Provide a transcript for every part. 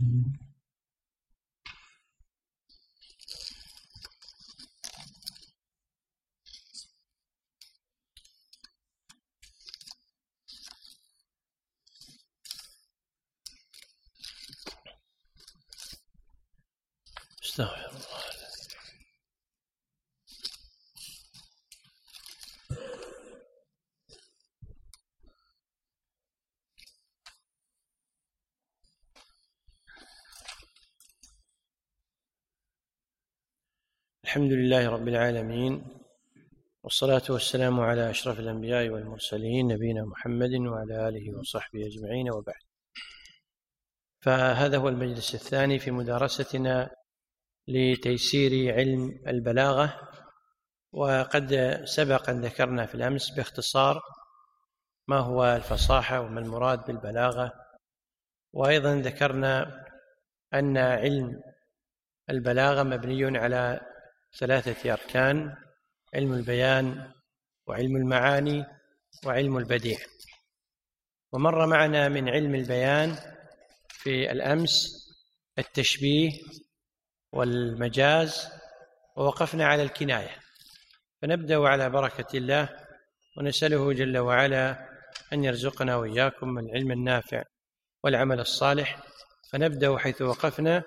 Mhm. الحمد لله رب العالمين والصلاة والسلام على أشرف الأنبياء والمرسلين نبينا محمد وعلى آله وصحبه أجمعين وبعد. فهذا هو المجلس الثاني في مدارستنا لتيسير علم البلاغة وقد سبق أن ذكرنا في الأمس باختصار ما هو الفصاحة وما المراد بالبلاغة. وأيضا ذكرنا أن علم البلاغة مبني على ثلاثة أركان علم البيان وعلم المعاني وعلم البديع. ومر معنا من علم البيان في الأمس التشبيه والمجاز ووقفنا على الكناية. فنبدأ على بركة الله ونسأله جل وعلا أن يرزقنا وإياكم العلم النافع والعمل الصالح. فنبدأ حيث وقفنا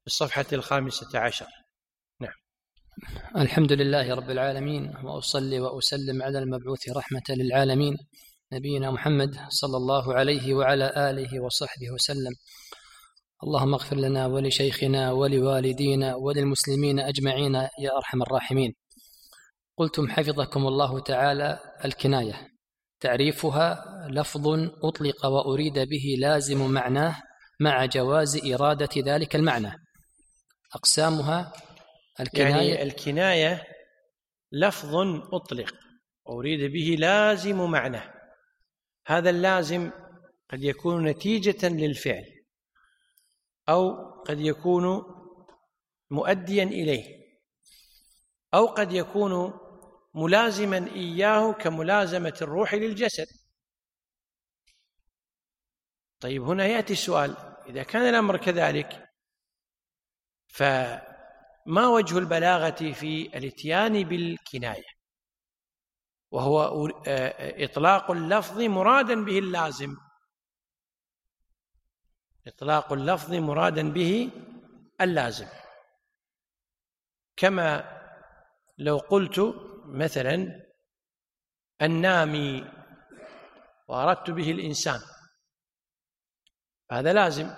في الصفحة الخامسة عشر. الحمد لله رب العالمين وأصلي وأسلم على المبعوث رحمة للعالمين نبينا محمد صلى الله عليه وعلى آله وصحبه وسلم. اللهم اغفر لنا ولشيخنا ولوالدينا وللمسلمين أجمعين يا أرحم الراحمين. قلتم حفظكم الله تعالى الكناية. تعريفها لفظ أطلق وأريد به لازم معناه مع جواز إرادة ذلك المعنى. أقسامها الكناية يعني الكناية. لفظ أطلق وأريد به لازم معنى. هذا اللازم قد يكون نتيجة للفعل أو قد يكون مؤديا إليه أو قد يكون ملازما إياه كملازمة الروح للجسد. طيب هنا يأتي السؤال إذا كان الأمر كذلك ف ما وجه البلاغة في الاتيان بالكناية؟ وهو إطلاق اللفظ مرادا به اللازم. إطلاق اللفظ مرادا به اللازم. كما لو قلت مثلا النامي وأردت به الإنسان هذا لازم.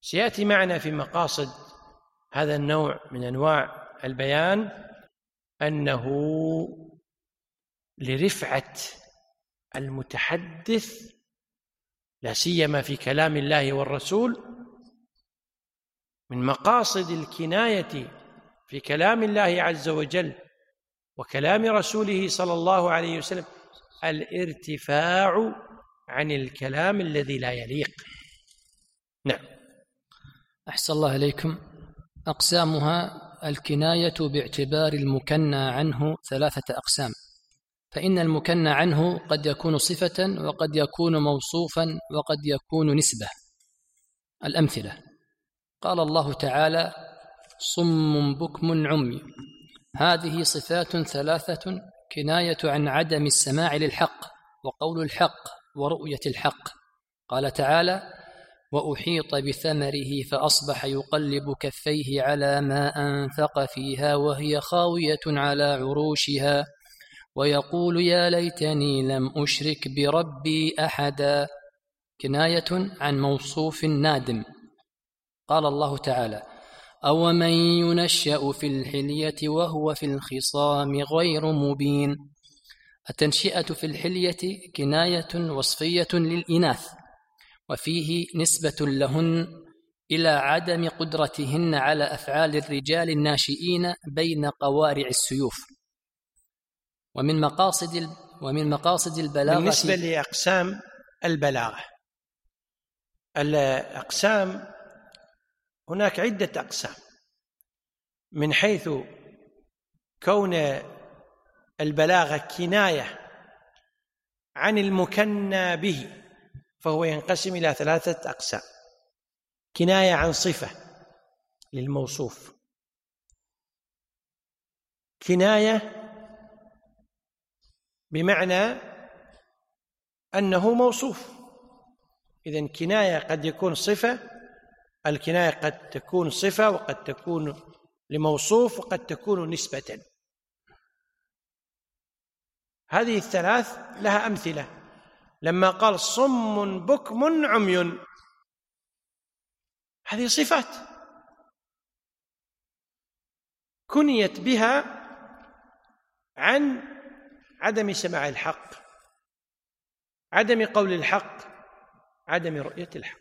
سيأتي معنا في مقاصد هذا النوع من أنواع البيان أنه لرفعة المتحدث لا سيما في كلام الله والرسول من مقاصد الكناية في كلام الله عز وجل وكلام رسوله صلى الله عليه وسلم الارتفاع عن الكلام الذي لا يليق. نعم. أحسن الله إليكم. أقسامها الكناية باعتبار المكنى عنه ثلاثة أقسام. فإن المكنى عنه قد يكون صفة وقد يكون موصوفا وقد يكون نسبة. الأمثلة. قال الله تعالى صم بكم عمي هذه صفات ثلاثة كناية عن عدم السماع للحق وقول الحق ورؤية الحق. قال تعالى وأحيط بثمره فأصبح يقلب كفيه على ما أنفق فيها وهي خاوية على عروشها ويقول يا ليتني لم أشرك بربي أحدا. كناية عن موصوف نادم. قال الله تعالى اومن ينشا في الحليه وهو في الخصام غير مبين؟ التنشئة في الحلية كناية وصفية للإناث. وفيه نسبة لهن إلى عدم قدرتهن على أفعال الرجال الناشئين بين قوارع السيوف. ومن مقاصد ومن مقاصد البلاغة بالنسبة لأقسام البلاغة. الأقسام هناك عدة أقسام. من حيث كون البلاغة كناية عن المكنى به فهو ينقسم إلى ثلاثة أقسام. كناية عن صفة للموصوف. كناية بمعنى أنه موصوف. إذا كناية قد يكون صفة الكناية قد تكون صفة وقد تكون لموصوف وقد تكون نسبة. هذه الثلاث لها أمثلة. لما قال صم بكم عمي. هذه صفات كنيت بها عن عدم سماع الحق عدم قول الحق عدم رؤية الحق.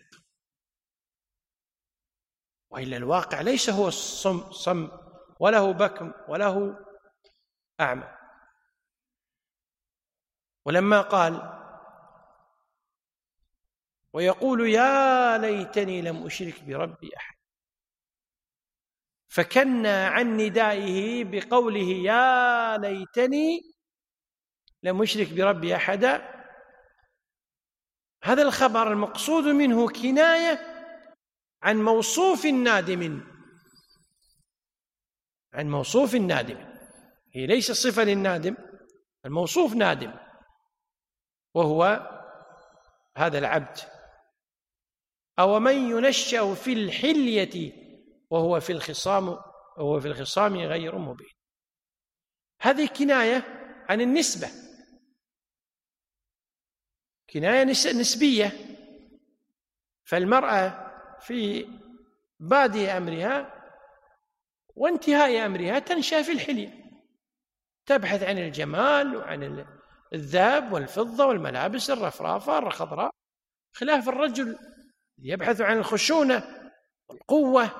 وإلا الواقع ليس هو الصم صم وله بكم وله أعمى. ولما قال ويقول يا ليتني لم أشرك بربي أحد. فكنا عن ندائه بقوله يا ليتني لم أشرك بربي أحدا هذا الخبر المقصود منه كناية عن موصوف نادم. عن موصوف نادم. هي ليس صفة للنادم الموصوف نادم وهو هذا العبد. أو من ينشأ في الحلية وهو في الخصام وهو في الخصام غير مبين. هذه كناية عن النسبة. كناية نسبية. فالمرأة في بادئ أمرها وانتهاء أمرها تنشأ في الحلية. تبحث عن الجمال وعن الذهب والفضة والملابس الرفرافة الخضراء خلاف الرجل يبحث عن الخشونة والقوة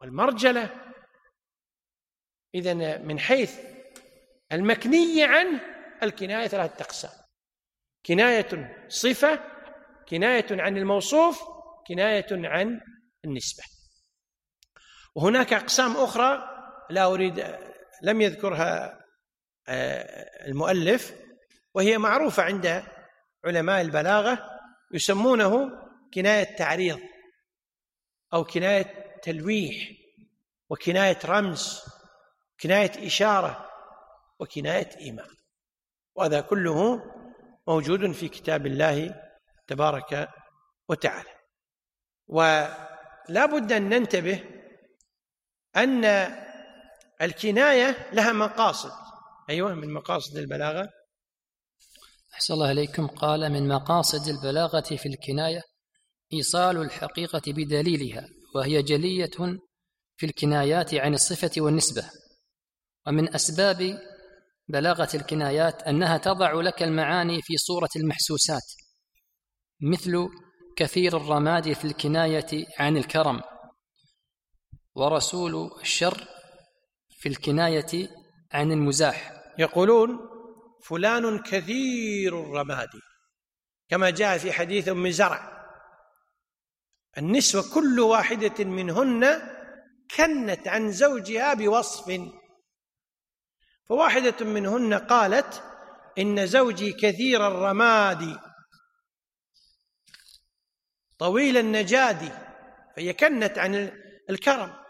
والمرجلة. إذا من حيث المكني عنه الكناية ثلاثة أقسام كناية صفة كناية عن الموصوف كناية عن النسبة. وهناك أقسام أخرى لا أريد لم يذكرها آه، المؤلف وهي معروفة عند علماء البلاغة يسمونه كناية تعريض أو كناية تلويح وكناية رمز كناية إشارة وكناية إيمان وهذا كله موجود في كتاب الله تبارك وتعالى. ولا بد أن ننتبه أن الكناية لها مقاصد. أيوة من مقاصد البلاغة. أحسن الله عليكم قال من مقاصد البلاغة في الكناية إيصال الحقيقة بدليلها وهي جلية في الكنايات عن الصفة والنسبة. ومن أسباب بلاغة الكنايات أنها تضع لك المعاني في صورة المحسوسات مثل كثير الرماد في الكناية عن الكرم. ورسول الشر في الكناية عن المزاح. يقولون فلان كثير الرماد كما جاء في حديث أم زرع. النسوة كل واحدة منهن كنت عن زوجها بوصف. فواحدة منهن قالت إن زوجي كثير الرماد طويل النجاد فهي كنت عن الكرم.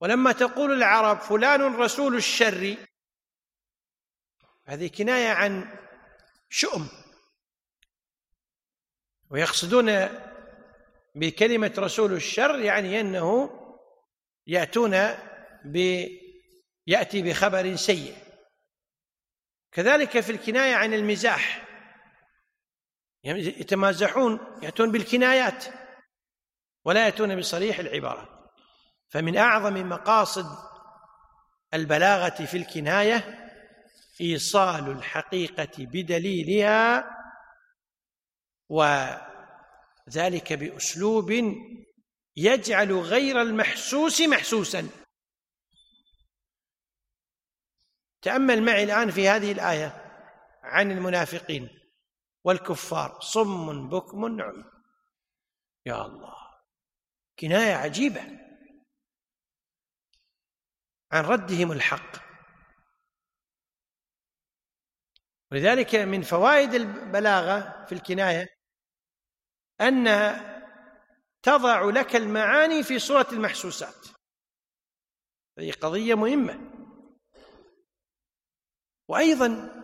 ولما تقول العرب فلان رسول الشر هذه كناية عن شؤم ويقصدون بكلمة رسول الشر يعني أنه يأتون ب يأتي بخبر سيء. كذلك في الكناية عن المزاح. يعني يتمازحون يأتون بالكنايات ولا يأتون بصريح العبارة. فمن أعظم مقاصد البلاغة في الكناية إيصال الحقيقة بدليلها و ذلك بأسلوب يجعل غير المحسوس محسوسا. تأمل معي الآن في هذه الآية عن المنافقين والكفار. صم بكم عمي يا الله كناية عجيبة. عن ردهم الحق. ولذلك من فوائد البلاغة في الكناية أنها تضع لك المعاني في صورة المحسوسات. هذه قضية مهمة. وأيضا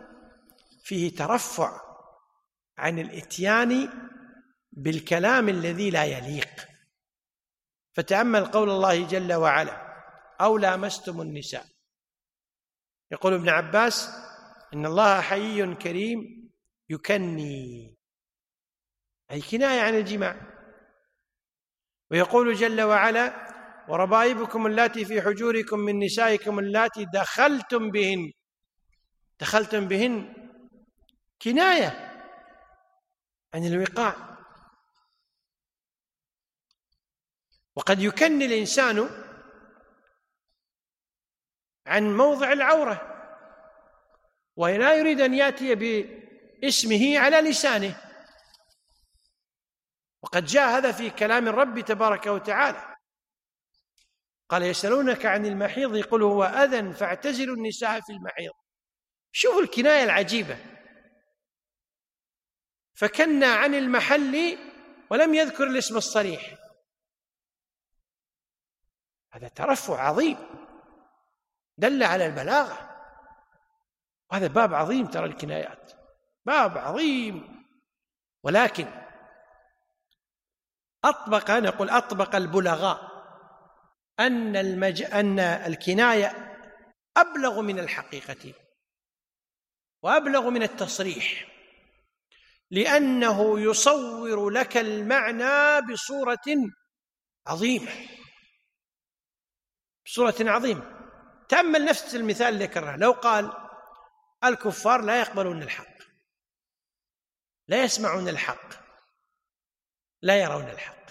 فيه ترفع عن الإتيان بالكلام الذي لا يليق. فتأمل قول الله جل وعلا أو لامستم النساء. يقول ابن عباس إن الله حيي كريم يكني. أي كناية عن الجماع. ويقول جل وعلا وربائبكم اللاتي في حجوركم من نسائكم اللاتي دخلتم بهن. دخلتم بهن. كناية عن الوقاع. وقد يكني الإنسان عن موضع العورة ولا يريد أن يأتي باسمه على لسانه. وقد جاء هذا في كلام الرب تبارك وتعالى. قال يسألونك عن المحيض قل هو أذى فاعتزلوا النساء في المحيض. شوفوا الكناية العجيبة. فكنا عن المحل ولم يذكر الاسم الصريح. هذا ترفع عظيم. دل على البلاغة. وهذا باب عظيم ترى الكنايات. باب عظيم. ولكن أطبق نقول أطبق البلغاء أن المج... أن الكناية أبلغ من الحقيقة وأبلغ من التصريح لأنه يصور لك المعنى بصورة عظيمة بصورة عظيمة. تأمل نفس المثال اللي ذكرناه لو قال الكفار لا يقبلون الحق لا يسمعون الحق. لا يرون الحق.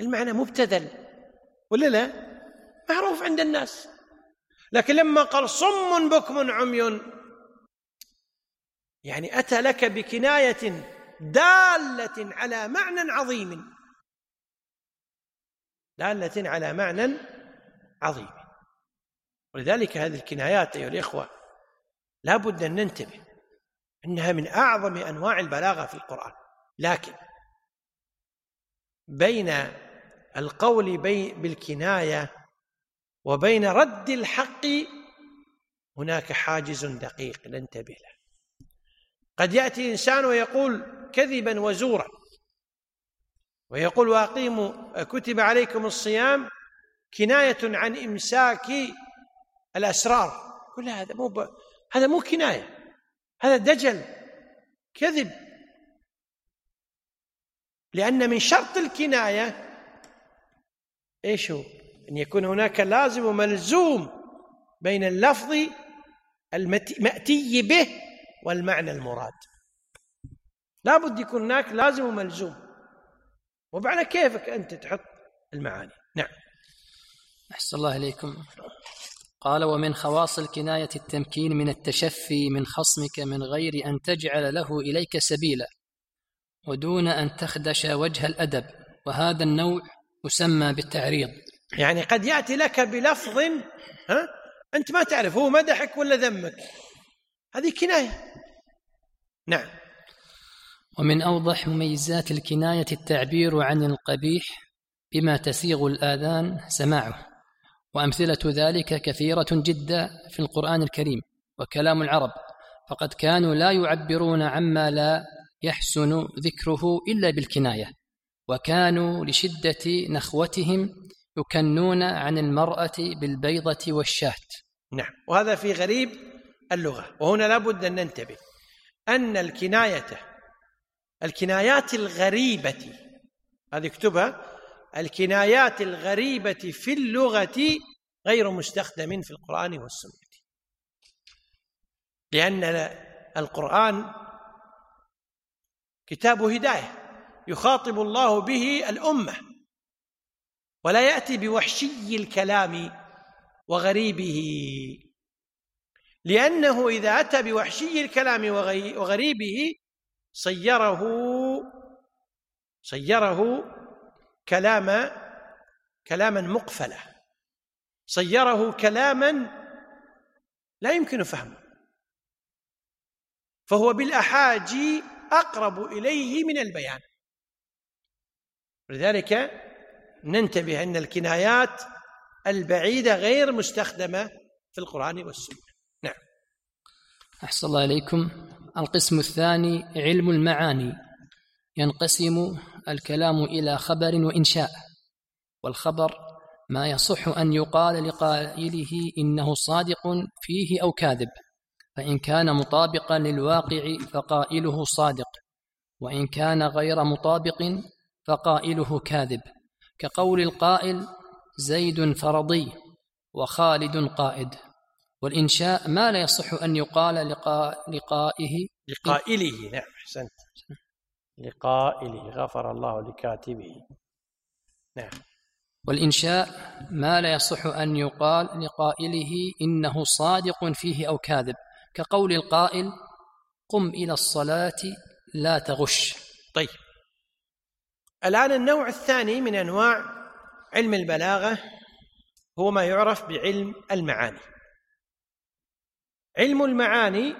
المعنى مبتذل ولا لا؟ معروف عند الناس. لكن لما قال صم بكم عمي يعني أتى لك بكناية دالة على معنى عظيم. دالة على معنى عظيم. ولذلك هذه الكنايات أيها الإخوة لا بد أن ننتبه أنها من أعظم أنواع البلاغة في القرآن. لكن بين القول بالكناية وبين رد الحق هناك حاجز دقيق ننتبه له. قد يأتي إنسان ويقول كذبا وزورا ويقول وأقيموا كتب عليكم الصيام كناية عن إمساك الأسرار. كل هذا مو ب... هذا مو كناية هذا دجل كذب. لأن من شرط الكناية إيش هو؟ أن يكون هناك لازم وملزوم بين اللفظ المأتي به والمعنى المراد. لا بد يكون هناك لازم وملزوم. وبعد كيفك أنت تحط المعاني. نعم. أحسن الله إليكم. قال ومن خواص الكناية التمكين من التشفي من خصمك من غير أن تجعل له إليك سبيلا. ودون أن تخدش وجه الأدب وهذا النوع يسمى بالتعريض. يعني قد يأتي لك بلفظ ها؟ أنت ما تعرف هو مدحك ولا ذمك؟ هذه كناية. نعم. ومن أوضح مميزات الكناية التعبير عن القبيح بما تسيغ الآذان سماعه. وأمثلة ذلك كثيرة جدا في القرآن الكريم وكلام العرب فقد كانوا لا يعبرون عما لا يحسن ذكره إلا بالكناية. وكانوا لشدة نخوتهم يكنون عن المرأة بالبيضة والشاة. نعم وهذا في غريب اللغة. وهنا لابد أن ننتبه أن الكناية الكنايات الغريبة هذه اكتبها الكنايات الغريبة في اللغة غير مستخدم في القرآن والسنة. لأن القرآن كتاب هداية يخاطب الله به الأمة ولا يأتي بوحشي الكلام وغريبه لأنه إذا أتى بوحشي الكلام وغريبه صيره صيره كلام كلاما مقفله صيره كلاما لا يمكن فهمه فهو بالأحاجي أقرب إليه من البيان. لذلك ننتبه أن الكنايات البعيدة غير مستخدمة في القرآن والسنة. نعم. أحسن الله إليكم. القسم الثاني علم المعاني. ينقسم الكلام إلى خبر وإنشاء والخبر ما يصح أن يقال لقائله إنه صادق فيه أو كاذب. فإن كان مطابقا للواقع فقائله صادق وإن كان غير مطابق فقائله كاذب. كقول القائل زيد فرضي وخالد قائد. والإنشاء ما لا يصح أن يقال لقاء لقائه لقائله نعم أحسنت. لقائله غفر الله لكاتبه. نعم. والإنشاء ما لا يصح أن يقال لقائله إنه صادق فيه أو كاذب. كقول القائل قم إلى الصلاة لا تغش. طيب. الآن النوع الثاني من أنواع علم البلاغة هو ما يعرف بعلم المعاني. علم المعاني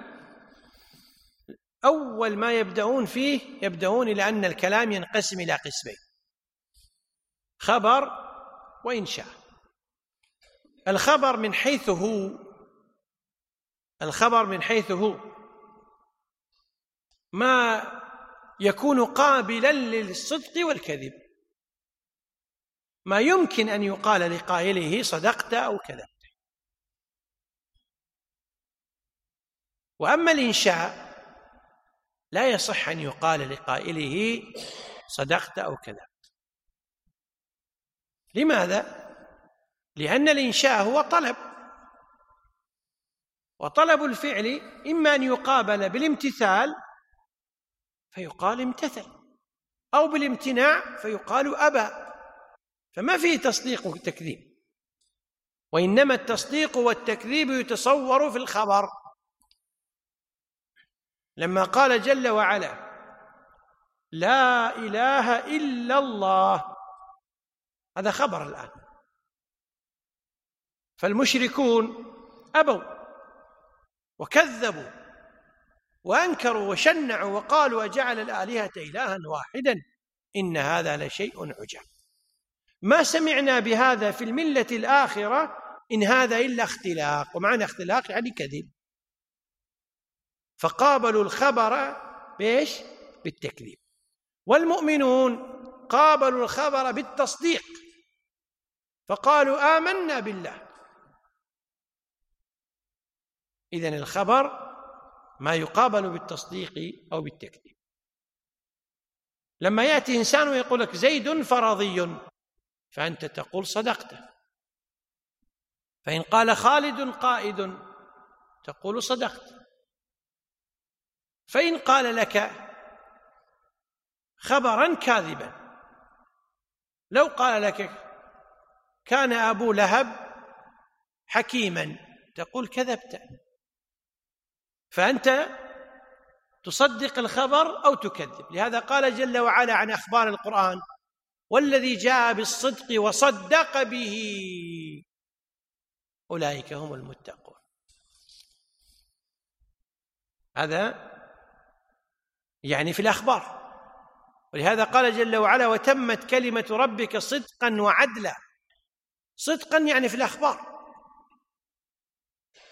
أول ما يبدأون فيه يبدأون إلى أن الكلام ينقسم إلى قسمين. خبر وإنشاء. الخبر من حيث هو الخبر من حيث هو. ما يكون قابلا للصدق والكذب. ما يمكن أن يقال لقائله صدقت أو كذبت. وأما الإنشاء لا يصح أن يقال لقائله صدقت أو كذبت. لماذا؟ لأن الإنشاء هو طلب. وطلب الفعل إما أن يقابل بالامتثال فيقال امتثل أو بالامتناع فيقال أبى. فما فيه تصديق وتكذيب وإنما التصديق والتكذيب يتصور في الخبر. لما قال جل وعلا لا إله إلا الله هذا خبر الآن. فالمشركون أبوا. وكذبوا وأنكروا وشنعوا وقالوا أجعل الآلهة إلها واحدا إن هذا لشيء عجاب ما سمعنا بهذا في الملة الآخرة إن هذا إلا اختلاق ومعنى اختلاق يعني كذب. فقابلوا الخبر بإيش؟ بالتكذيب. والمؤمنون قابلوا الخبر بالتصديق. فقالوا آمنا بالله. إذن الخبر ما يقابل بالتصديق أو بالتكذيب. لما يأتي إنسان ويقول لك زيد فرضي فأنت تقول صدقت فإن قال خالد قائد تقول صدقت. فإن قال لك خبرا كاذبا لو قال لك كان أبو لهب حكيما تقول كذبت. فأنت تصدق الخبر أو تكذب. لهذا قال جل وعلا عن أخبار القرآن والذي جاء بالصدق وصدق به أولئك هم المتقون. هذا يعني في الأخبار. ولهذا قال جل وعلا وتمت كلمة ربك صدقا وعدلا. صدقا يعني في الأخبار.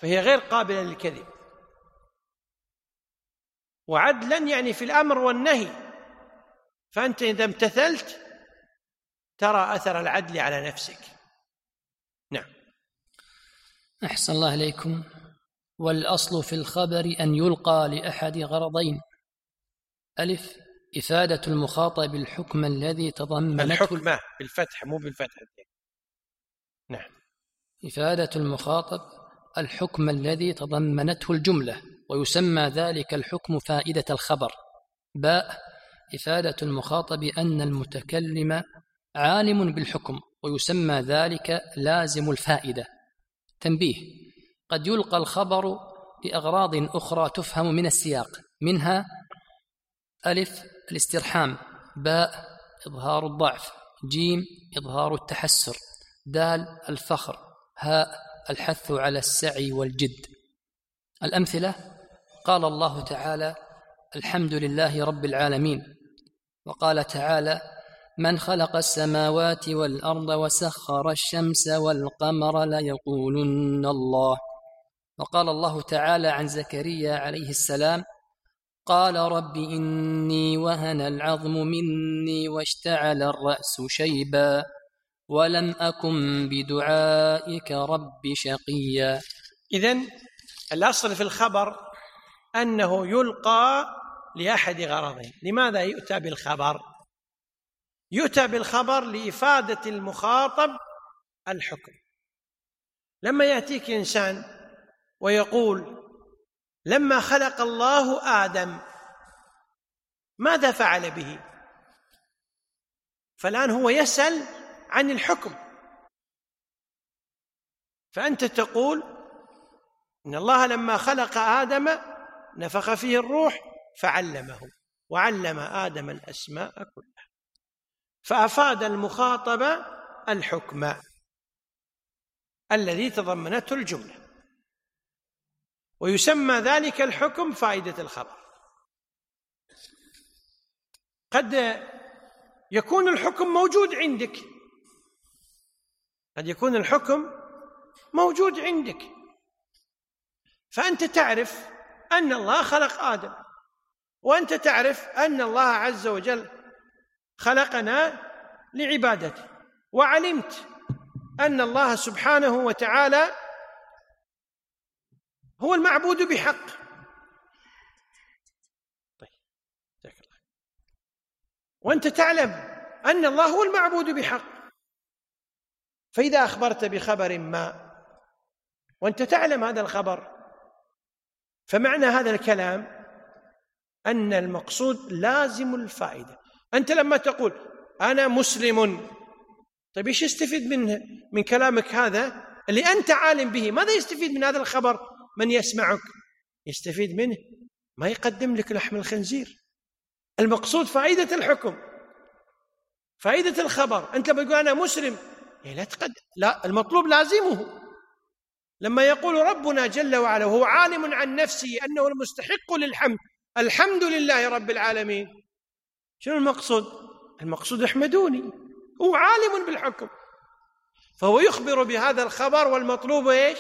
فهي غير قابلة للكذب. وعدلا يعني في الأمر والنهي. فأنت إذا امتثلت ترى أثر العدل على نفسك. نعم. أحسن الله إليكم. والأصل في الخبر أن يلقى لأحد غرضين. ألف إفادة المخاطب الحكم الذي تضمنته الحكم بالفتح مو بالفتح. نعم. إفادة المخاطب الحكم الذي تضمنته الجملة. ويسمى ذلك الحكم فائدة الخبر. باء إفادة المخاطب أن المتكلم عالم بالحكم ويسمى ذلك لازم الفائدة. تنبيه قد يلقى الخبر لأغراض أخرى تفهم من السياق منها ألف الاسترحام باء إظهار الضعف جيم إظهار التحسر دال الفخر هاء الحث على السعي والجد. الأمثلة قال الله تعالى الحمد لله رب العالمين. وقال تعالى من خلق السماوات والأرض وسخر الشمس والقمر ليقولن الله. وقال الله تعالى عن زكريا عليه السلام قال رب إني وهن العظم مني واشتعل الرأس شيبا ولم أكن بدعائك رب شقيا. اذا الأصل في الخبر أنه يلقى لأحد غرضين لماذا يؤتى بالخبر؟ يؤتى بالخبر لإفادة المخاطب الحكم. لما يأتيك إنسان ويقول لما خلق الله آدم ماذا فعل به؟ فالآن هو يسأل عن الحكم. فأنت تقول إن الله لما خلق آدم نفخ فيه الروح فعلمه وعلم آدم الأسماء كلها. فأفاد المخاطب الحكم الذي تضمنته الجملة. ويسمى ذلك الحكم فائدة الخبر. قد يكون الحكم موجود عندك. قد يكون الحكم موجود عندك. فأنت تعرف أن الله خلق آدم. وأنت تعرف أن الله عز وجل خلقنا لعبادته. وعلمت أن الله سبحانه وتعالى هو المعبود بحق. طيب وأنت تعلم أن الله هو المعبود بحق. فإذا أخبرت بخبر ما وأنت تعلم هذا الخبر فمعنى هذا الكلام أن المقصود لازم الفائدة. أنت لما تقول أنا مسلم طيب إيش يستفيد من من كلامك هذا؟ اللي أنت عالم به ماذا يستفيد من هذا الخبر؟ من يسمعك. يستفيد منه ما يقدم لك لحم الخنزير. المقصود فائدة الحكم. فائدة الخبر. أنت بتقول أنا مسلم إيه لا تقدم لا المطلوب لازمه. لما يقول ربنا جل وعلا وهو عالم عن نفسه أنه المستحق للحمد الحمد لله رب العالمين. شنو المقصود؟ المقصود احمدوني هو عالم بالحكم. فهو يخبر بهذا الخبر والمطلوب إيش؟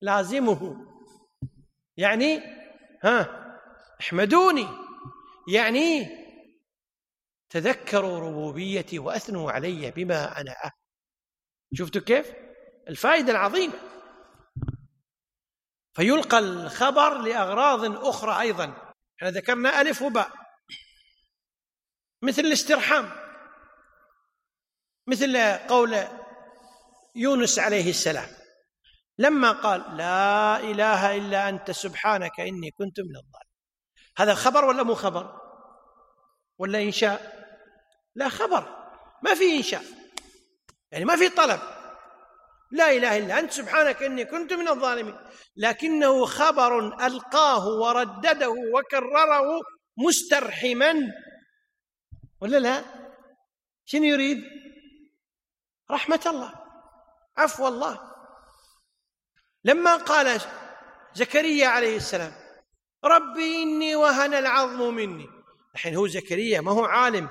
لازمه. يعني ها احمدوني. يعني تذكروا ربوبيتي وأثنوا علي بما أنا أهل. شفتوا كيف؟ الفائدة العظيمة. فيلقى الخبر لأغراض أخرى أيضا. إحنا ذكرنا ألف وباء. مثل الاسترحام. مثل قول يونس عليه السلام. لما قال لا إله إلا أنت سبحانك إني كنت من الظالمين. هذا خبر ولا مو خبر؟ ولا إنشاء؟ لا خبر. ما في إنشاء. يعني ما في طلب. لا إله إلا أنت سبحانك إني كنت من الظالمين. لكنه خبر ألقاه وردده وكرره مسترحما. ولا لا؟ شنو يريد؟ رحمة الله. عفو الله. لما قال زكريا عليه السلام ربي إني وهن العظم مني. الحين هو زكريا ما هو عالم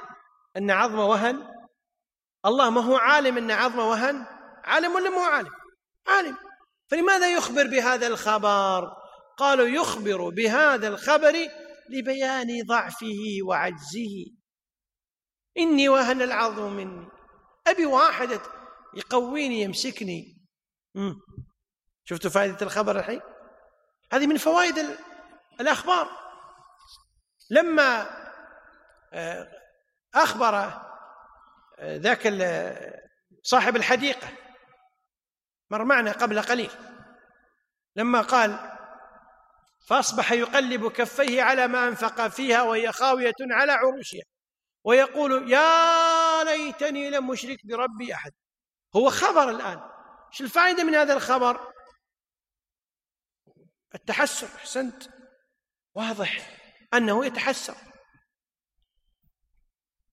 أن عظم وهن؟ الله ما هو عالم أن عظم وهن؟ عالم ولا مو عالم؟ عالم. فلماذا يخبر بهذا الخبر؟ قالوا يخبر بهذا الخبر لبيان ضعفه وعجزه. إني وهن العظم مني. أبي واحد يقويني يمسكني. شفتوا فائدة الخبر الحين؟ هذه من فوائد الأخبار. لما آه، أخبر آه، ذاك صاحب الحديقة مر معنا قبل قليل. لما قال فأصبح يقلب كفيه على ما أنفق فيها وهي خاوية على عروشها ويقول يا ليتني لم أشرك بربي أحد. هو خبر الآن. إيش الفائدة من هذا الخبر؟ التحسر. أحسنت. واضح. أنه يتحسر.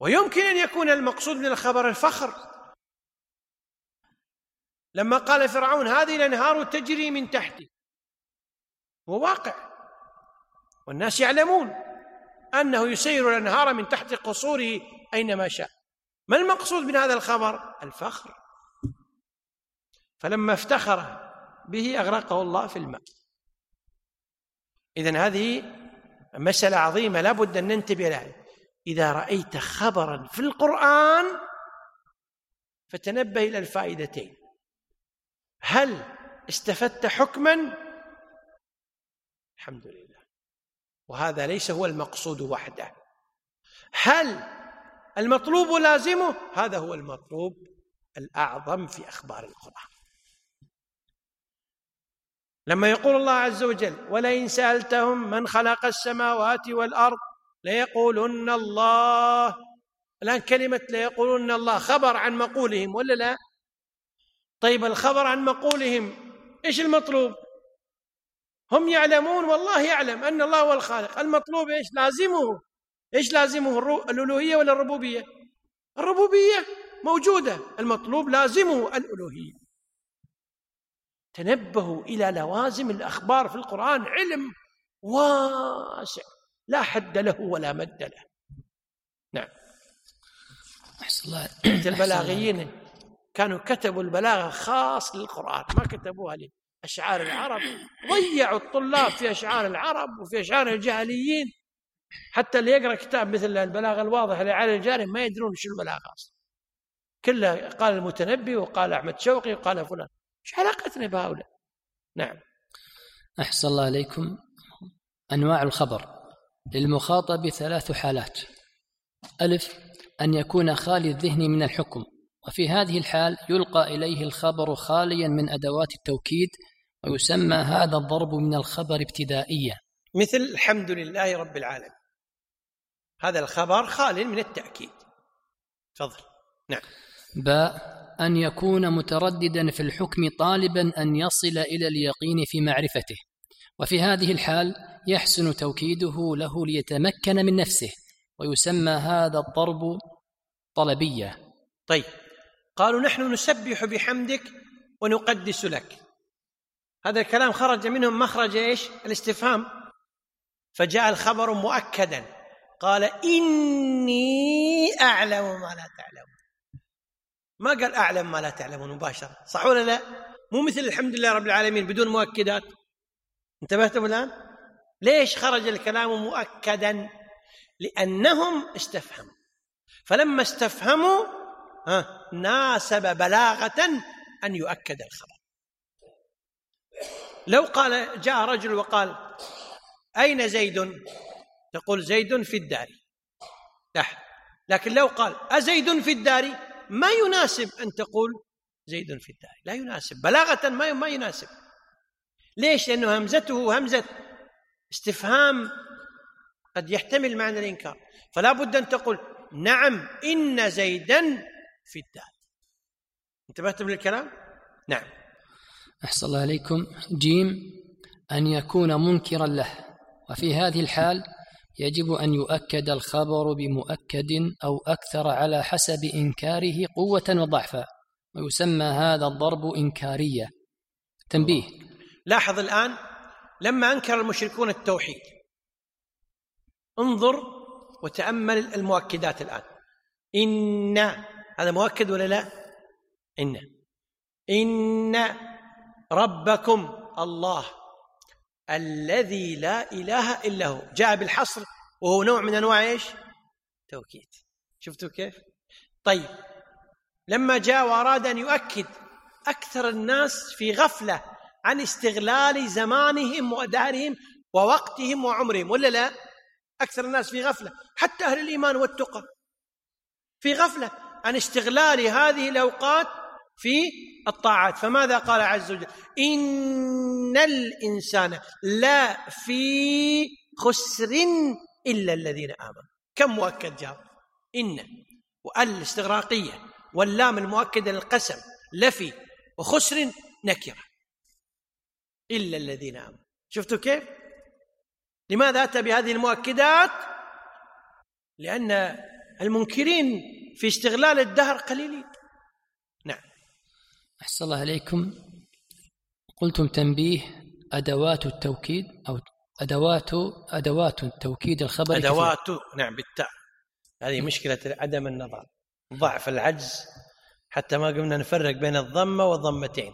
ويمكن أن يكون المقصود من الخبر الفخر. لما قال فرعون هذه الأنهار تجري من تحتي. هو واقع. والناس يعلمون أنه يسير الأنهار من تحت قصوره أينما شاء. ما المقصود من هذا الخبر؟ الفخر. فلما افتخر به أغرقه الله في الماء. إذن هذه مسألة عظيمة لا بد أن ننتبه لها. إذا رأيت خبرا في القرآن فتنبه إلى الفائدتين. هل استفدت حكما؟ الحمد لله. وهذا ليس هو المقصود وحده. هل المطلوب لازمه؟ هذا هو المطلوب الأعظم في أخبار القرآن. لما يقول الله عز وجل ولئن سألتهم من خلق السماوات والأرض ليقولن الله. الآن كلمة ليقولن الله خبر عن مقولهم ولا لا؟ طيب الخبر عن مقولهم إيش المطلوب؟ هم يعلمون والله يعلم أن الله هو الخالق. المطلوب إيش؟ لازمه. إيش لازمه؟ الألوهية ولا الربوبية؟ الربوبية موجودة المطلوب لازمه الألوهية. تنبهوا إلى لوازم الأخبار في القرآن علم واسع لا حد له ولا مد له. نعم. أحسن الله. البلاغيين. كانوا كتبوا البلاغة خاص للقرآن ما كتبوها لأشعار العرب. ضيعوا الطلاب في أشعار العرب وفي أشعار الجاهليين. حتى اللي يقرأ كتاب مثل البلاغة الواضحة لعلي الجاري ما يدرون شو البلاغة أصلا. كلها قال المتنبي وقال أحمد شوقي وقال فلان. إيش علاقتنا بهؤلاء؟ نعم. أحسن الله عليكم. أنواع الخبر. للمخاطب ثلاث حالات. ألف أن يكون خالي الذهن من الحكم. وفي هذه الحال يلقى إليه الخبر خاليا من أدوات التوكيد ويسمى هذا الضرب من الخبر ابتدائيا. مثل الحمد لله رب العالمين. هذا الخبر خال من التأكيد. تفضل. نعم. باء. أن يكون مترددا في الحكم طالبا أن يصل إلى اليقين في معرفته. وفي هذه الحال يحسن توكيده له ليتمكن من نفسه ويسمى هذا الضرب طلبية. طيب. قالوا نحن نسبح بحمدك ونقدس لك. هذا الكلام خرج منهم مخرج إيش؟ الاستفهام. فجاء الخبر مؤكدا. قال إني أعلم ما لا تعلمون. ما قال أعلم ما لا تعلمون مباشرة. صح ولا لا؟ مو مثل الحمد لله رب العالمين بدون مؤكدات. انتبهتم الآن؟ ليش خرج الكلام مؤكدا؟ لأنهم استفهموا. فلما استفهموا ناسب بلاغة أن يؤكد الخبر. لو قال جاء رجل وقال أين زيد؟ تقول زيد في الدار. لكن لو قال أزيد في الدار؟ ما يناسب أن تقول زيد في الدار. لا يناسب. بلاغة ما ما يناسب. ليش؟ لأنه همزته همزة استفهام قد يحتمل معنى الإنكار. فلا بد أن تقول نعم إن زيدا في الدال انتبهتم للكلام؟ نعم. أحسن الله عليكم. جيم أن يكون منكرا له. وفي هذه الحال يجب أن يؤكد الخبر بمؤكد أو أكثر على حسب إنكاره قوة وضعفا. ويسمى هذا الضرب إنكارية. تنبيه. لاحظ الآن لما أنكر المشركون التوحيد انظر وتأمل المؤكدات الآن. إن هذا مؤكد ولا لا؟ إن. إن ربكم الله الذي لا إله إلا هو. جاء بالحصر وهو نوع من أنواع إيش؟ توكيد. شفتوا كيف؟ طيب. لما جاء وأراد أن يؤكد أكثر الناس في غفلة عن استغلال زمانهم ودارهم ووقتهم وعمرهم ولا لا؟ أكثر الناس في غفلة حتى أهل الإيمان والتقى. في غفلة عن استغلال هذه الأوقات في الطاعات. فماذا قال عز وجل؟ إن الإنسان لا في خسر إلا الذين آمنوا. كم مؤكد جاب إن وال الاستغراقية واللام المؤكدة للقسم لفي وخسر نكرة إلا الذين آمنوا. شفتوا كيف؟ لماذا أتى بهذه المؤكدات؟ لأن المنكرين في استغلال الدهر قليلين. نعم. أحسن الله عليكم. قلتم تنبيه أدوات التوكيد أو أدوات أدوات التوكيد الخبري أدوات كثير. نعم بالتاء. هذه مشكلة عدم النظر. ضعف العجز. حتى ما قمنا نفرق بين الضمة والضمتين.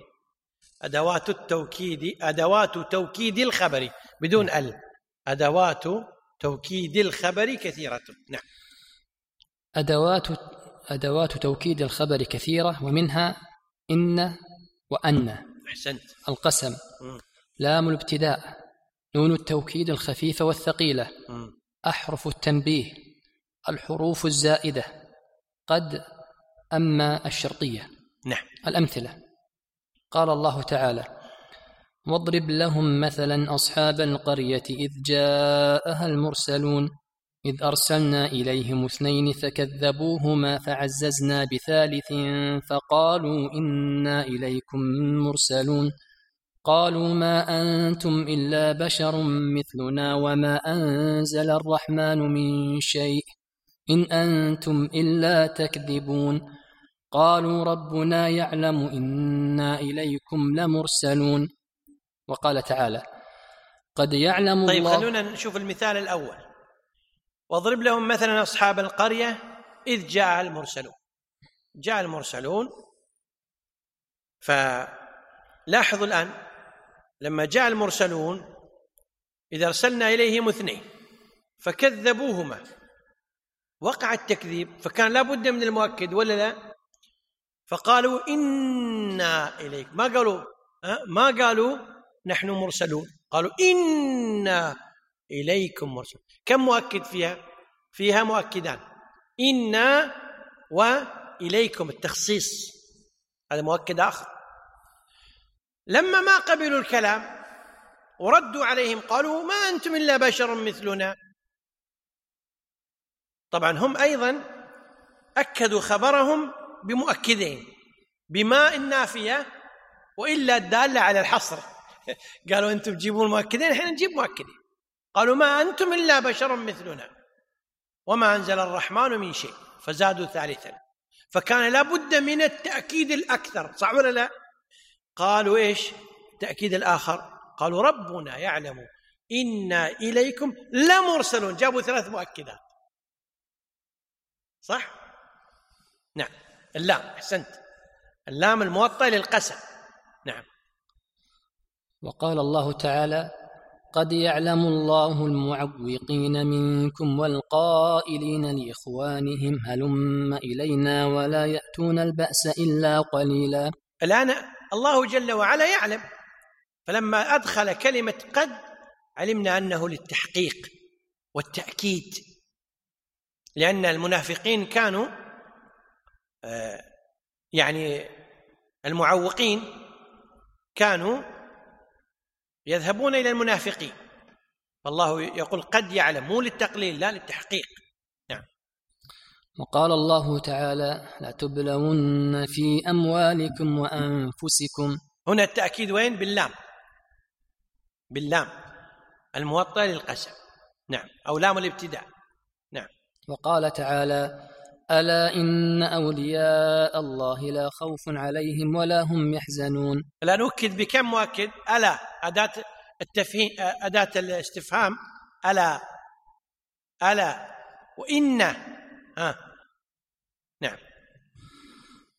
أدوات التوكيد أدوات توكيد الخبر بدون ال أدوات توكيد الخبر كثيرة. نعم. أدوات أدوات توكيد الخبر كثيرة ومنها إن وأن. أحسنت. القسم. لام الابتداء. نون التوكيد الخفيفة والثقيلة. أحرف التنبيه. الحروف الزائدة. قد أما الشرطية. نعم. الأمثلة. قال الله تعالى واضرب لهم مثلا أصحاب القرية إذ جاءها المرسلون. إذ أرسلنا إليهم اثنين فكذبوهما فعززنا بثالث فقالوا إنا إليكم مرسلون. قالوا ما أنتم إلا بشر مثلنا وما أنزل الرحمن من شيء. إن أنتم إلا تكذبون. قالوا ربنا يعلم إنا إليكم لمرسلون. وقال تعالى قد يعلم طيب الله طيب خلونا نشوف المثال الأول. واضرب لهم مثلا أصحاب القرية إذ جاء المرسلون. جاء المرسلون فلاحظوا الآن لما جاء المرسلون إذا أرسلنا إليهم اثنين فكذبوهما. وقع التكذيب فكان لابد من المؤكد ولا لا؟ فقالوا إنا إليك. ما قالوا؟ ما قالوا نحن مرسلون؟ قالوا إنا إليكم مرسلون. كم مؤكد فيها؟ فيها مؤكدان إنا وإليكم التخصيص. هذا مؤكد آخر. لما ما قبلوا الكلام وردوا عليهم قالوا ما أنتم إلا بشر مثلنا. طبعا هم أيضا أكدوا خبرهم بمؤكدين بماء النافية وإلا الدالة على الحصر. قالوا أنتم تجيبون مؤكدين إحنا نجيب مؤكدين. قالوا ما أنتم إلا بشر مثلنا وما أنزل الرحمن من شيء فزادوا ثالثا. فكان لابد من التأكيد الأكثر صح ولا لا؟ قالوا إيش؟ التأكيد الآخر. قالوا ربنا يعلم إنا إليكم لمرسلون. جابوا ثلاث مؤكدات. صح؟ نعم. اللام أحسنت. اللام الموطأ للقسم. نعم. وقال الله تعالى قد يعلم الله المعوقين منكم والقائلين لإخوانهم هلم إلينا ولا يأتون البأس إلا قليلا. الآن الله جل وعلا يعلم. فلما أدخل كلمة قد علمنا أنه للتحقيق والتأكيد. لأن المنافقين كانوا آه، يعني المعوقين كانوا يذهبون إلى المنافقين. فالله يقول قد يعلم مو للتقليل لا للتحقيق. نعم. وقال الله تعالى لا تبلون في أموالكم وأنفسكم. هنا التأكيد وين؟ باللام. باللام. الموطأ للقسم. نعم. أو لام الابتداء. نعم. وقال تعالى ألا إن أولياء الله لا خوف عليهم ولا هم يحزنون. لا نؤكد بكم مؤكد. ألا أداة التفهيم أداة الاستفهام. ألا ألا وإن ها نعم.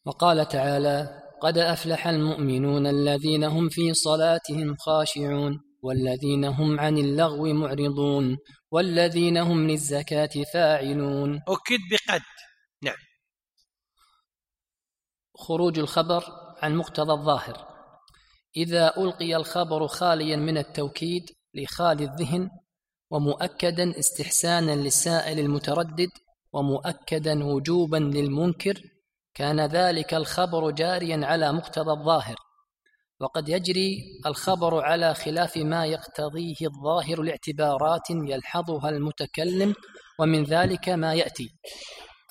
وقال تعالى قد أفلح المؤمنون الذين هم في صلاتهم خاشعون والذين هم عن اللغو معرضون والذين هم للزكاة فاعلون. أكد بقد. نعم. خروج الخبر عن مقتضى الظاهر. إذا ألقي الخبر خاليا من التوكيد لخالي الذهن ومؤكدا استحسانا للسائل المتردد ومؤكدا وجوبا للمنكر كان ذلك الخبر جاريا على مقتضى الظاهر. وقد يجري الخبر على خلاف ما يقتضيه الظاهر لاعتبارات يلحظها المتكلم ومن ذلك ما يأتي.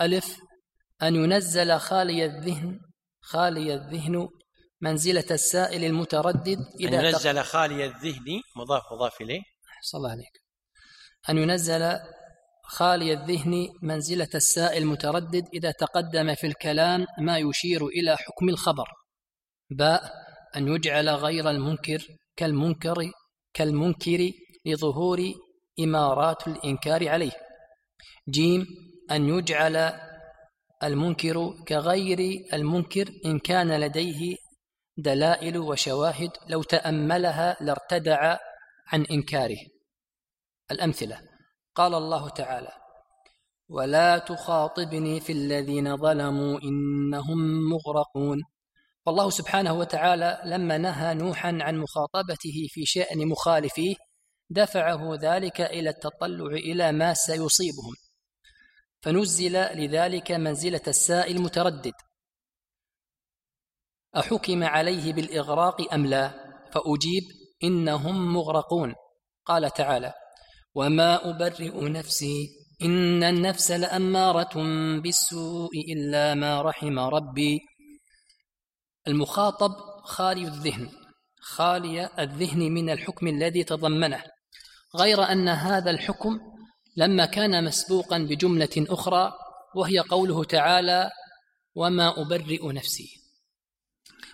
ألف أن ينزل خالي الذهن خالي الذهن منزلة السائل المتردد إذا أن ينزل خالي الذهن مضاف مضاف إليه. صلى الله عليك. أن ينزل خالي الذهن منزلة السائل المتردد إذا تقدم في الكلام ما يشير إلى حكم الخبر. باء أن يجعل غير المنكر كالمنكر كالمنكر لظهور إمارات الإنكار عليه. جيم أن يجعل المنكر كغير المنكر إن كان لديه دلائل وشواهد لو تأملها لارتدع عن إنكاره. الأمثلة. قال الله تعالى ولا تخاطبني في الذين ظلموا إنهم مغرقون. والله سبحانه وتعالى لما نهى نوحا عن مخاطبته في شأن مخالفيه دفعه ذلك إلى التطلع إلى ما سيصيبهم. فنزل لذلك منزلة السائل المتردد. أحكم عليه بالإغراق أم لا؟ فأجيب إنهم مغرقون. قال تعالى وما أبرئ نفسي إن النفس لأمارة بالسوء إلا ما رحم ربي. المخاطب خالي الذهن خالي الذهن من الحكم الذي تضمنه. غير أن هذا الحكم لما كان مسبوقا بجملة أخرى وهي قوله تعالى وما أبرئ نفسي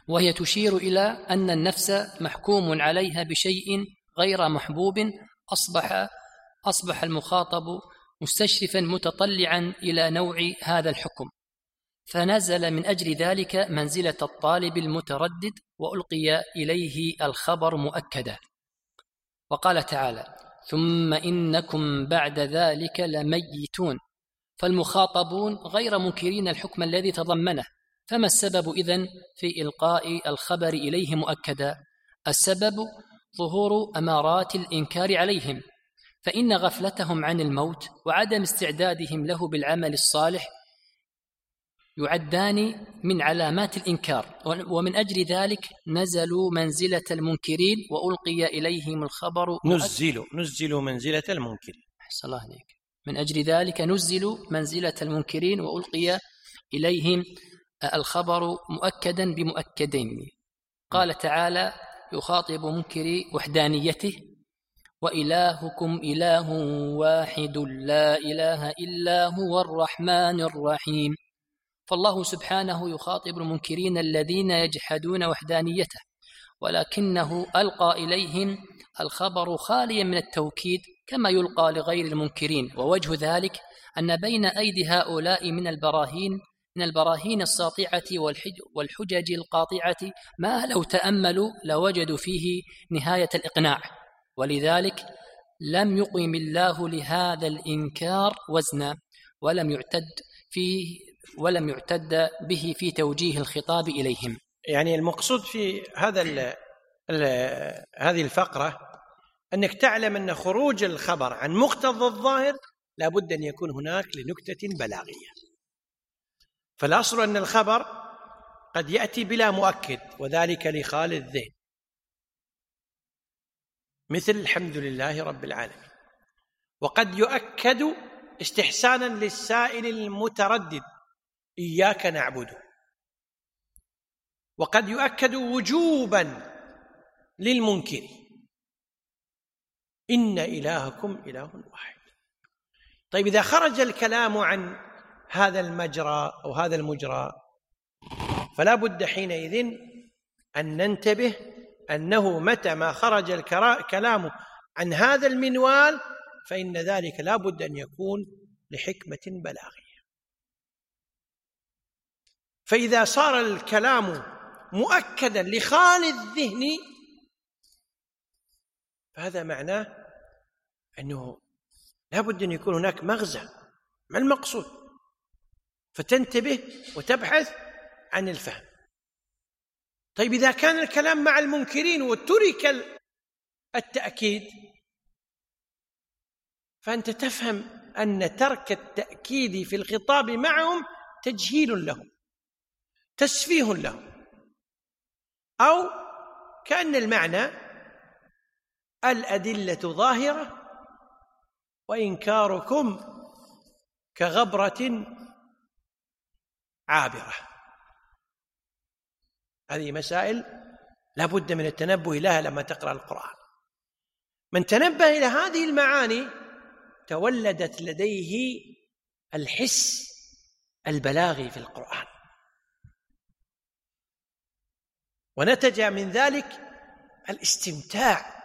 وهي تشير إلى أن النفس محكوم عليها بشيء غير محبوب أصبح أصبح المخاطب مستشرفا متطلعا إلى نوع هذا الحكم. فنزل من أجل ذلك منزلة الطالب المتردد وألقي إليه الخبر مؤكدا. وقال تعالى ثم إنكم بعد ذلك لميتون. فالمخاطبون غير منكرين الحكم الذي تضمنه. فما السبب إذن في إلقاء الخبر إليه مؤكدا؟ السبب ظهور أمارات الإنكار عليهم. فإن غفلتهم عن الموت وعدم استعدادهم له بالعمل الصالح يعدان من علامات الإنكار. ومن أجل ذلك نزلوا منزلة المنكرين وألقي إليهم الخبر. نزلوا نزلوا منزلة المنكرين أحسن الله عليك. من أجل ذلك نزلوا منزلة المنكرين وألقي إليهم الخبر مؤكدا بمؤكدين. قال تعالى يخاطب منكري وحدانيته وإلهكم إله واحد لا إله إلا هو الرحمن الرحيم. فالله سبحانه يخاطب المنكرين الذين يجحدون وحدانيته ولكنه ألقى إليهم الخبر خاليا من التوكيد كما يلقى لغير المنكرين ووجه ذلك أن بين أيدي هؤلاء من البراهين من البراهين الساطعة والحجج القاطعة ما لو تأملوا لوجدوا فيه نهاية الإقناع ولذلك لم يقم الله لهذا الإنكار وزنا ولم يعتد فيه ولم يعتد به في توجيه الخطاب إليهم. يعني المقصود في هذا ال ال هذه الفقرة أنك تعلم أن خروج الخبر عن مقتضى الظاهر لابد أن يكون هناك لنكتة بلاغية. فالأصل أن الخبر قد يأتي بلا مؤكد وذلك لخال الذهن. مثل الحمد لله رب العالمين. وقد يؤكد استحسانا للسائل المتردد إياك نعبد. وقد يؤكد وجوبا للمنكر إن إلهكم إله واحد. طيب إذا خرج الكلام عن هذا المجرى أو هذا المجرى فلا بد حينئذ أن ننتبه أنه متى ما خرج الكلام عن هذا المنوال فإن ذلك لا بد أن يكون لحكمة بلاغيه فإذا صار الكلام مؤكدا لخال الذهن فهذا معناه أنه لا بد أن يكون هناك مغزى. ما المقصود؟ فتنتبه وتبحث عن الفهم. طيب إذا كان الكلام مع المنكرين وترك التأكيد فأنت تفهم أن ترك التأكيد في الخطاب معهم تجهيل لهم. تسفيه لهم أو كأن المعنى الأدلة ظاهرة وإنكاركم كغبرة عابرة. هذه مسائل لا بد من التنبه لها لما تقرأ القرآن. من تنبه إلى هذه المعاني تولدت لديه الحس البلاغي في القرآن. ونتج من ذلك الاستمتاع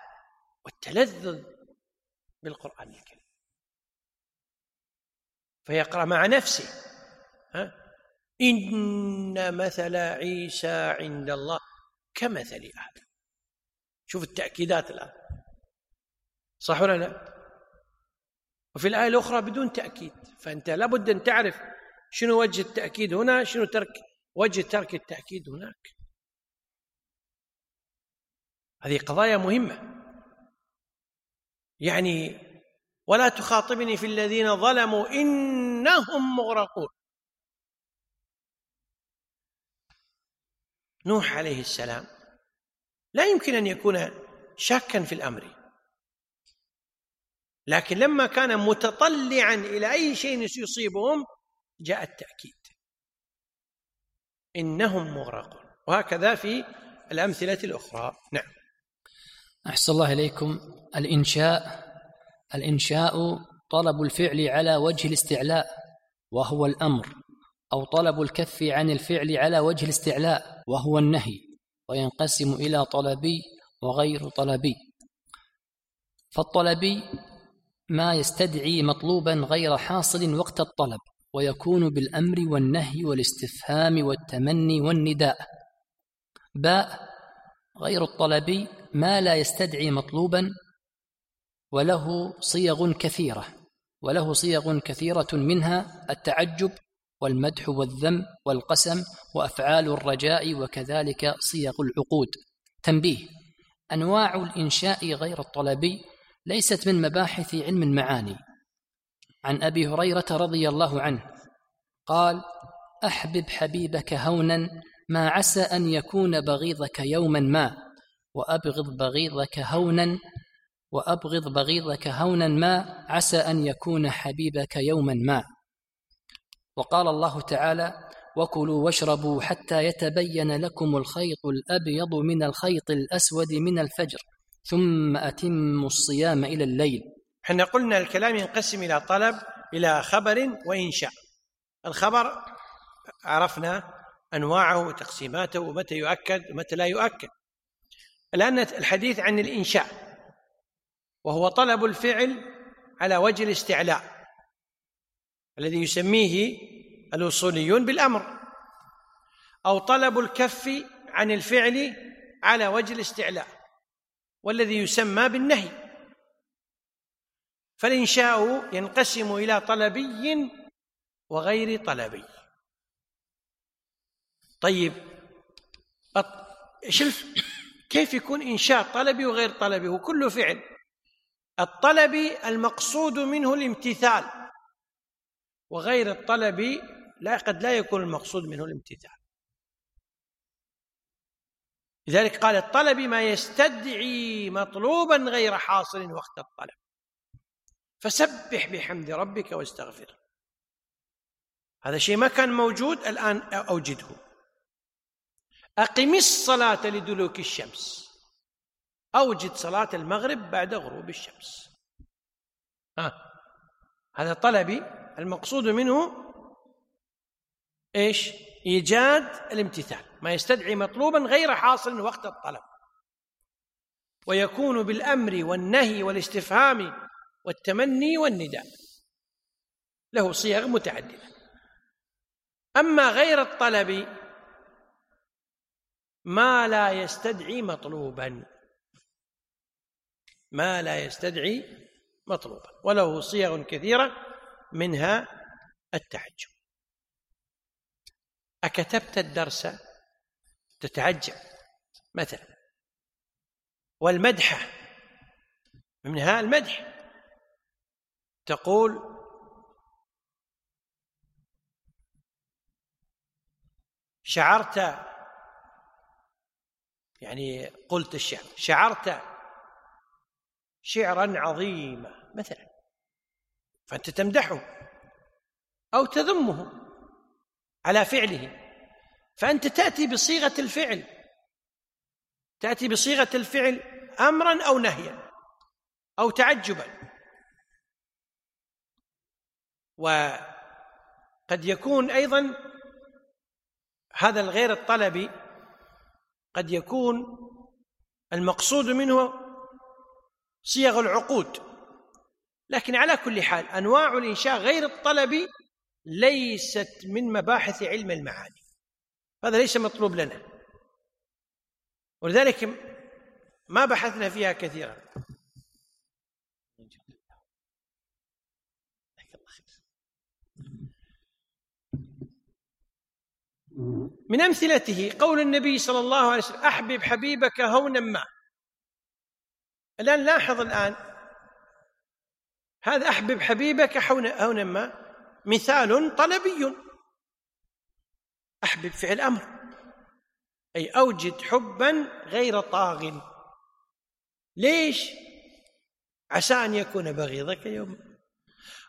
والتلذذ بالقرآن الكريم فيقرأ مع نفسه ها؟ إن مثل عيسى عند الله كمثل آدم شوف التأكيدات الآن صح ولا لا؟ وفي الآية الأخرى بدون تأكيد فأنت لابد أن تعرف شنو وجه التأكيد هنا شنو ترك وجه ترك التأكيد هناك هذه قضايا مهمة. يعني ولا تخاطبني في الذين ظلموا إنهم مغرقون. نوح عليه السلام لا يمكن أن يكون شاكا في الأمر لكن لما كان متطلعا إلى أي شيء يصيبهم جاء التأكيد. إنهم مغرقون. وهكذا في الأمثلة الأخرى. نعم. أحسن الله إليكم. الإنشاء الإنشاء طلب الفعل على وجه الاستعلاء وهو الأمر أو طلب الكف عن الفعل على وجه الاستعلاء وهو النهي وينقسم إلى طلبي وغير طلبي. فالطلبي ما يستدعي مطلوبا غير حاصل وقت الطلب ويكون بالأمر والنهي والاستفهام والتمني والنداء. باء غير الطلبي ما لا يستدعي مطلوبا وله صيغ كثيرة وله صيغ كثيرة منها التعجب والمدح والذم والقسم وأفعال الرجاء وكذلك صيغ العقود. تنبيه أنواع الإنشاء غير الطلبي ليست من مباحث علم المعاني. عن أبي هريرة رضي الله عنه قال أحبب حبيبك هونا ما عسى أن يكون بغيضك يوما ما. وأبغض بغيضك هونا وأبغض بغيضك هونا ما عسى أن يكون حبيبك يوما ما. وقال الله تعالى وكلوا واشربوا حتى يتبين لكم الخيط الأبيض من الخيط الأسود من الفجر ثم أتموا الصيام إلى الليل. إحنا قلنا الكلام ينقسم إلى طلب إلى خبر وإنشاء. الخبر عرفنا أنواعه وتقسيماته ومتى يؤكد ومتى لا يؤكد. الآن الحديث عن الإنشاء وهو طلب الفعل على وجه الاستعلاء الذي يسميه الوصوليون بالأمر أو طلب الكف عن الفعل على وجه الاستعلاء والذي يسمى بالنهي. فالإنشاء ينقسم إلى طلبي وغير طلبي. طيب كيف يكون إنشاء طلبي وغير طلبي؟ وكله فعل. الطلبي المقصود منه الامتثال. وغير الطلبي لا قد لا يكون المقصود منه الامتثال. لذلك قال الطلب ما يستدعي مطلوبا غير حاصل وقت الطلب. فسبح بحمد ربك واستغفره هذا شيء ما كان موجود الآن أوجده. أقم الصلاة لدلوك الشمس. أوجد صلاة المغرب بعد غروب الشمس. ها هذا طلبي. المقصود منه إيش؟ إيجاد الامتثال. ما يستدعي مطلوبا غير حاصل وقت الطلب. ويكون بالأمر والنهي والاستفهام والتمني والنداء. له صيغ متعددة. أما غير الطلب ما لا يستدعي مطلوبا. ما لا يستدعي مطلوبا. وله صيغ كثيرة منها التعجب. أكتبت الدرس تتعجب مثلا. والمدحة منها المدح. تقول شعرت يعني قلت الشعر شعرت شعرا عظيما مثلا فأنت تمدحه أو تذمه على فعله. فأنت تأتي بصيغة الفعل تأتي بصيغة الفعل أمرا أو نهيا أو تعجبا. وقد يكون أيضا هذا الغير الطلبي قد يكون المقصود منه صيغ العقود. لكن على كل حال أنواع الإنشاء غير الطلبي ليست من مباحث علم المعاني. هذا ليس مطلوب لنا. ولذلك ما بحثنا فيها كثيرا. من أمثلته قول النبي صلى الله عليه وسلم أحبب حبيبك هونا ما. الآن لاحظ الآن هذا أحبب حبيبك هونا ما مثال طلبي. أحبب فعل أمر أي أوجد حبا غير طاغ. ليش؟ عسى أن يكون بغيضك يوم.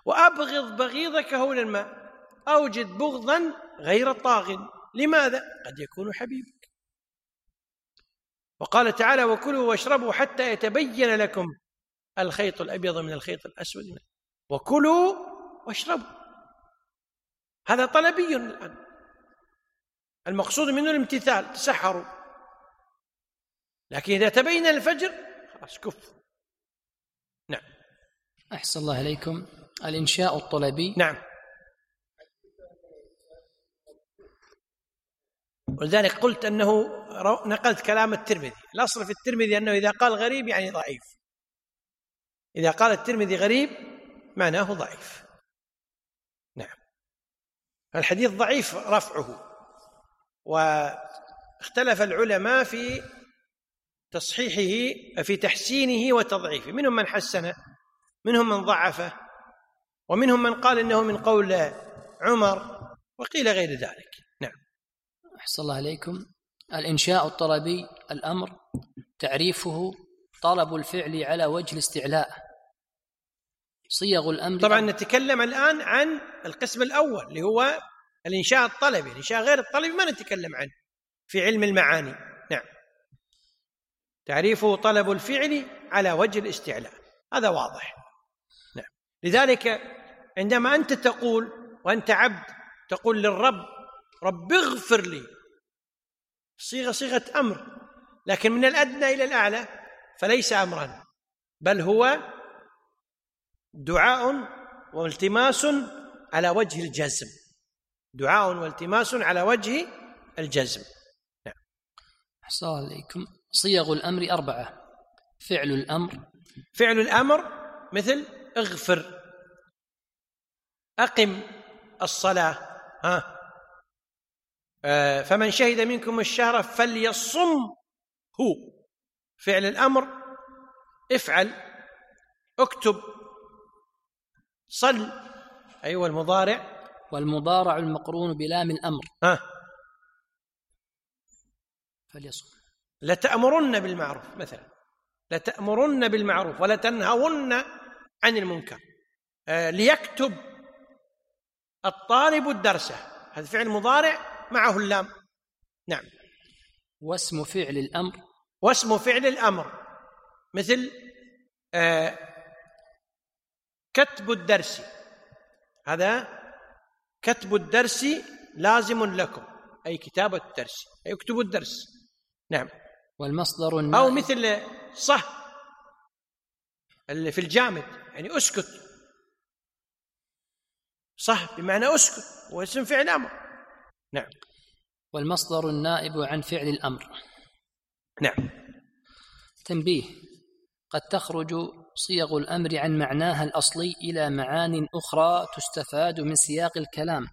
وأبغض بغيضك هونا ما أوجد بغضا غير طاغ. لماذا؟ قد يكون حبيبك. وقال تعالى وكلوا واشربوا حتى يتبين لكم الخيط الأبيض من الخيط الأسود. وكلوا واشربوا. هذا طلبي الآن. المقصود منه الامتثال تسحروا. لكن إذا تبين الفجر خلاص كف نعم. أحسن الله عليكم الإنشاء الطلبي. نعم. ولذلك قلت أنه نقلت كلام الترمذي. الأصل في الترمذي أنه إذا قال غريب يعني ضعيف. إذا قال الترمذي غريب معناه ضعيف. نعم. الحديث ضعيف رفعه. واختلف العلماء في تصحيحه في تحسينه وتضعيفه. منهم من حسنه منهم من ضعفه ومنهم من قال إنه من قول عمر وقيل غير ذلك. أحسن الله عليكم. الإنشاء الطلبي الأمر تعريفه طلب الفعل على وجه الاستعلاء. صيغ الأمر طبعا نتكلم الآن عن القسم الأول اللي هو الإنشاء الطلبي. الإنشاء غير الطلبي ما نتكلم عنه في علم المعاني. نعم. تعريفه طلب الفعل على وجه الاستعلاء. هذا واضح. نعم. لذلك عندما أنت تقول وأنت عبد تقول للرب رب اغفر لي. صيغه صيغة أمر. لكن من الأدنى إلى الأعلى فليس امرا بل هو دعاء والتماس على وجه الجزم. دعاء والتماس على وجه الجزم. نعم. أحسن عليكم صيغ الأمر أربعة. فعل الأمر. فعل الأمر مثل اغفر. أقم الصلاة. ها؟ فمن شهد منكم الشهر فليصم هو. فعل الأمر افعل اكتب صل. أيوه المضارع. والمضارع المقرون بلام الأمر. ها. فليصم. لتأمرن بالمعروف مثلا. لتأمرن بالمعروف ولتنهون عن المنكر. آه ليكتب الطالب الدرس. هذا فعل مضارع. معه اللام. نعم. واسم فعل الأمر. واسم فعل الأمر. مثل آه كتب الدرس. هذا كتب الدرس لازم لكم. أي كتابة الدرس. أي اكتبوا الدرس. نعم. والمصدر النائب. أو مثل صح. اللي في الجامد. يعني أسكت. صح بمعنى أسكت. واسم فعل أمر. نعم. والمصدر النائب عن فعل الأمر. نعم. تنبيه. قد تخرج صيغ الأمر عن معناها الأصلي إلى معان أخرى تستفاد من سياق الكلام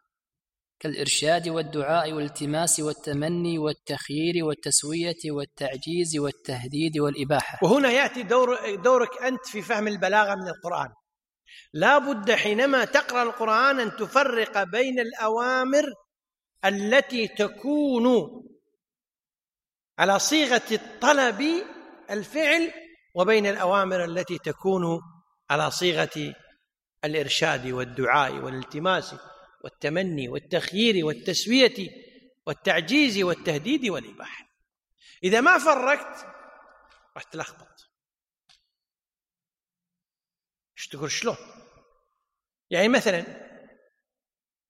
كالإرشاد والدعاء والالتماس والتمني والتخيير والتسوية والتعجيز والتهديد والإباحة. وهنا يأتي دور دورك أنت في فهم البلاغة من القرآن. لا بد حينما تقرأ القرآن أن تفرق بين الأوامر التي تكون على صيغة الطلب الفعل وبين الأوامر التي تكون على صيغة الإرشاد والدعاء والالتماس والتمني والتخيير والتسوية والتعجيز والتهديد والإباحة. إذا ما فرقت راح تلخبط. إيش تقول؟ شلون؟ يعني مثلا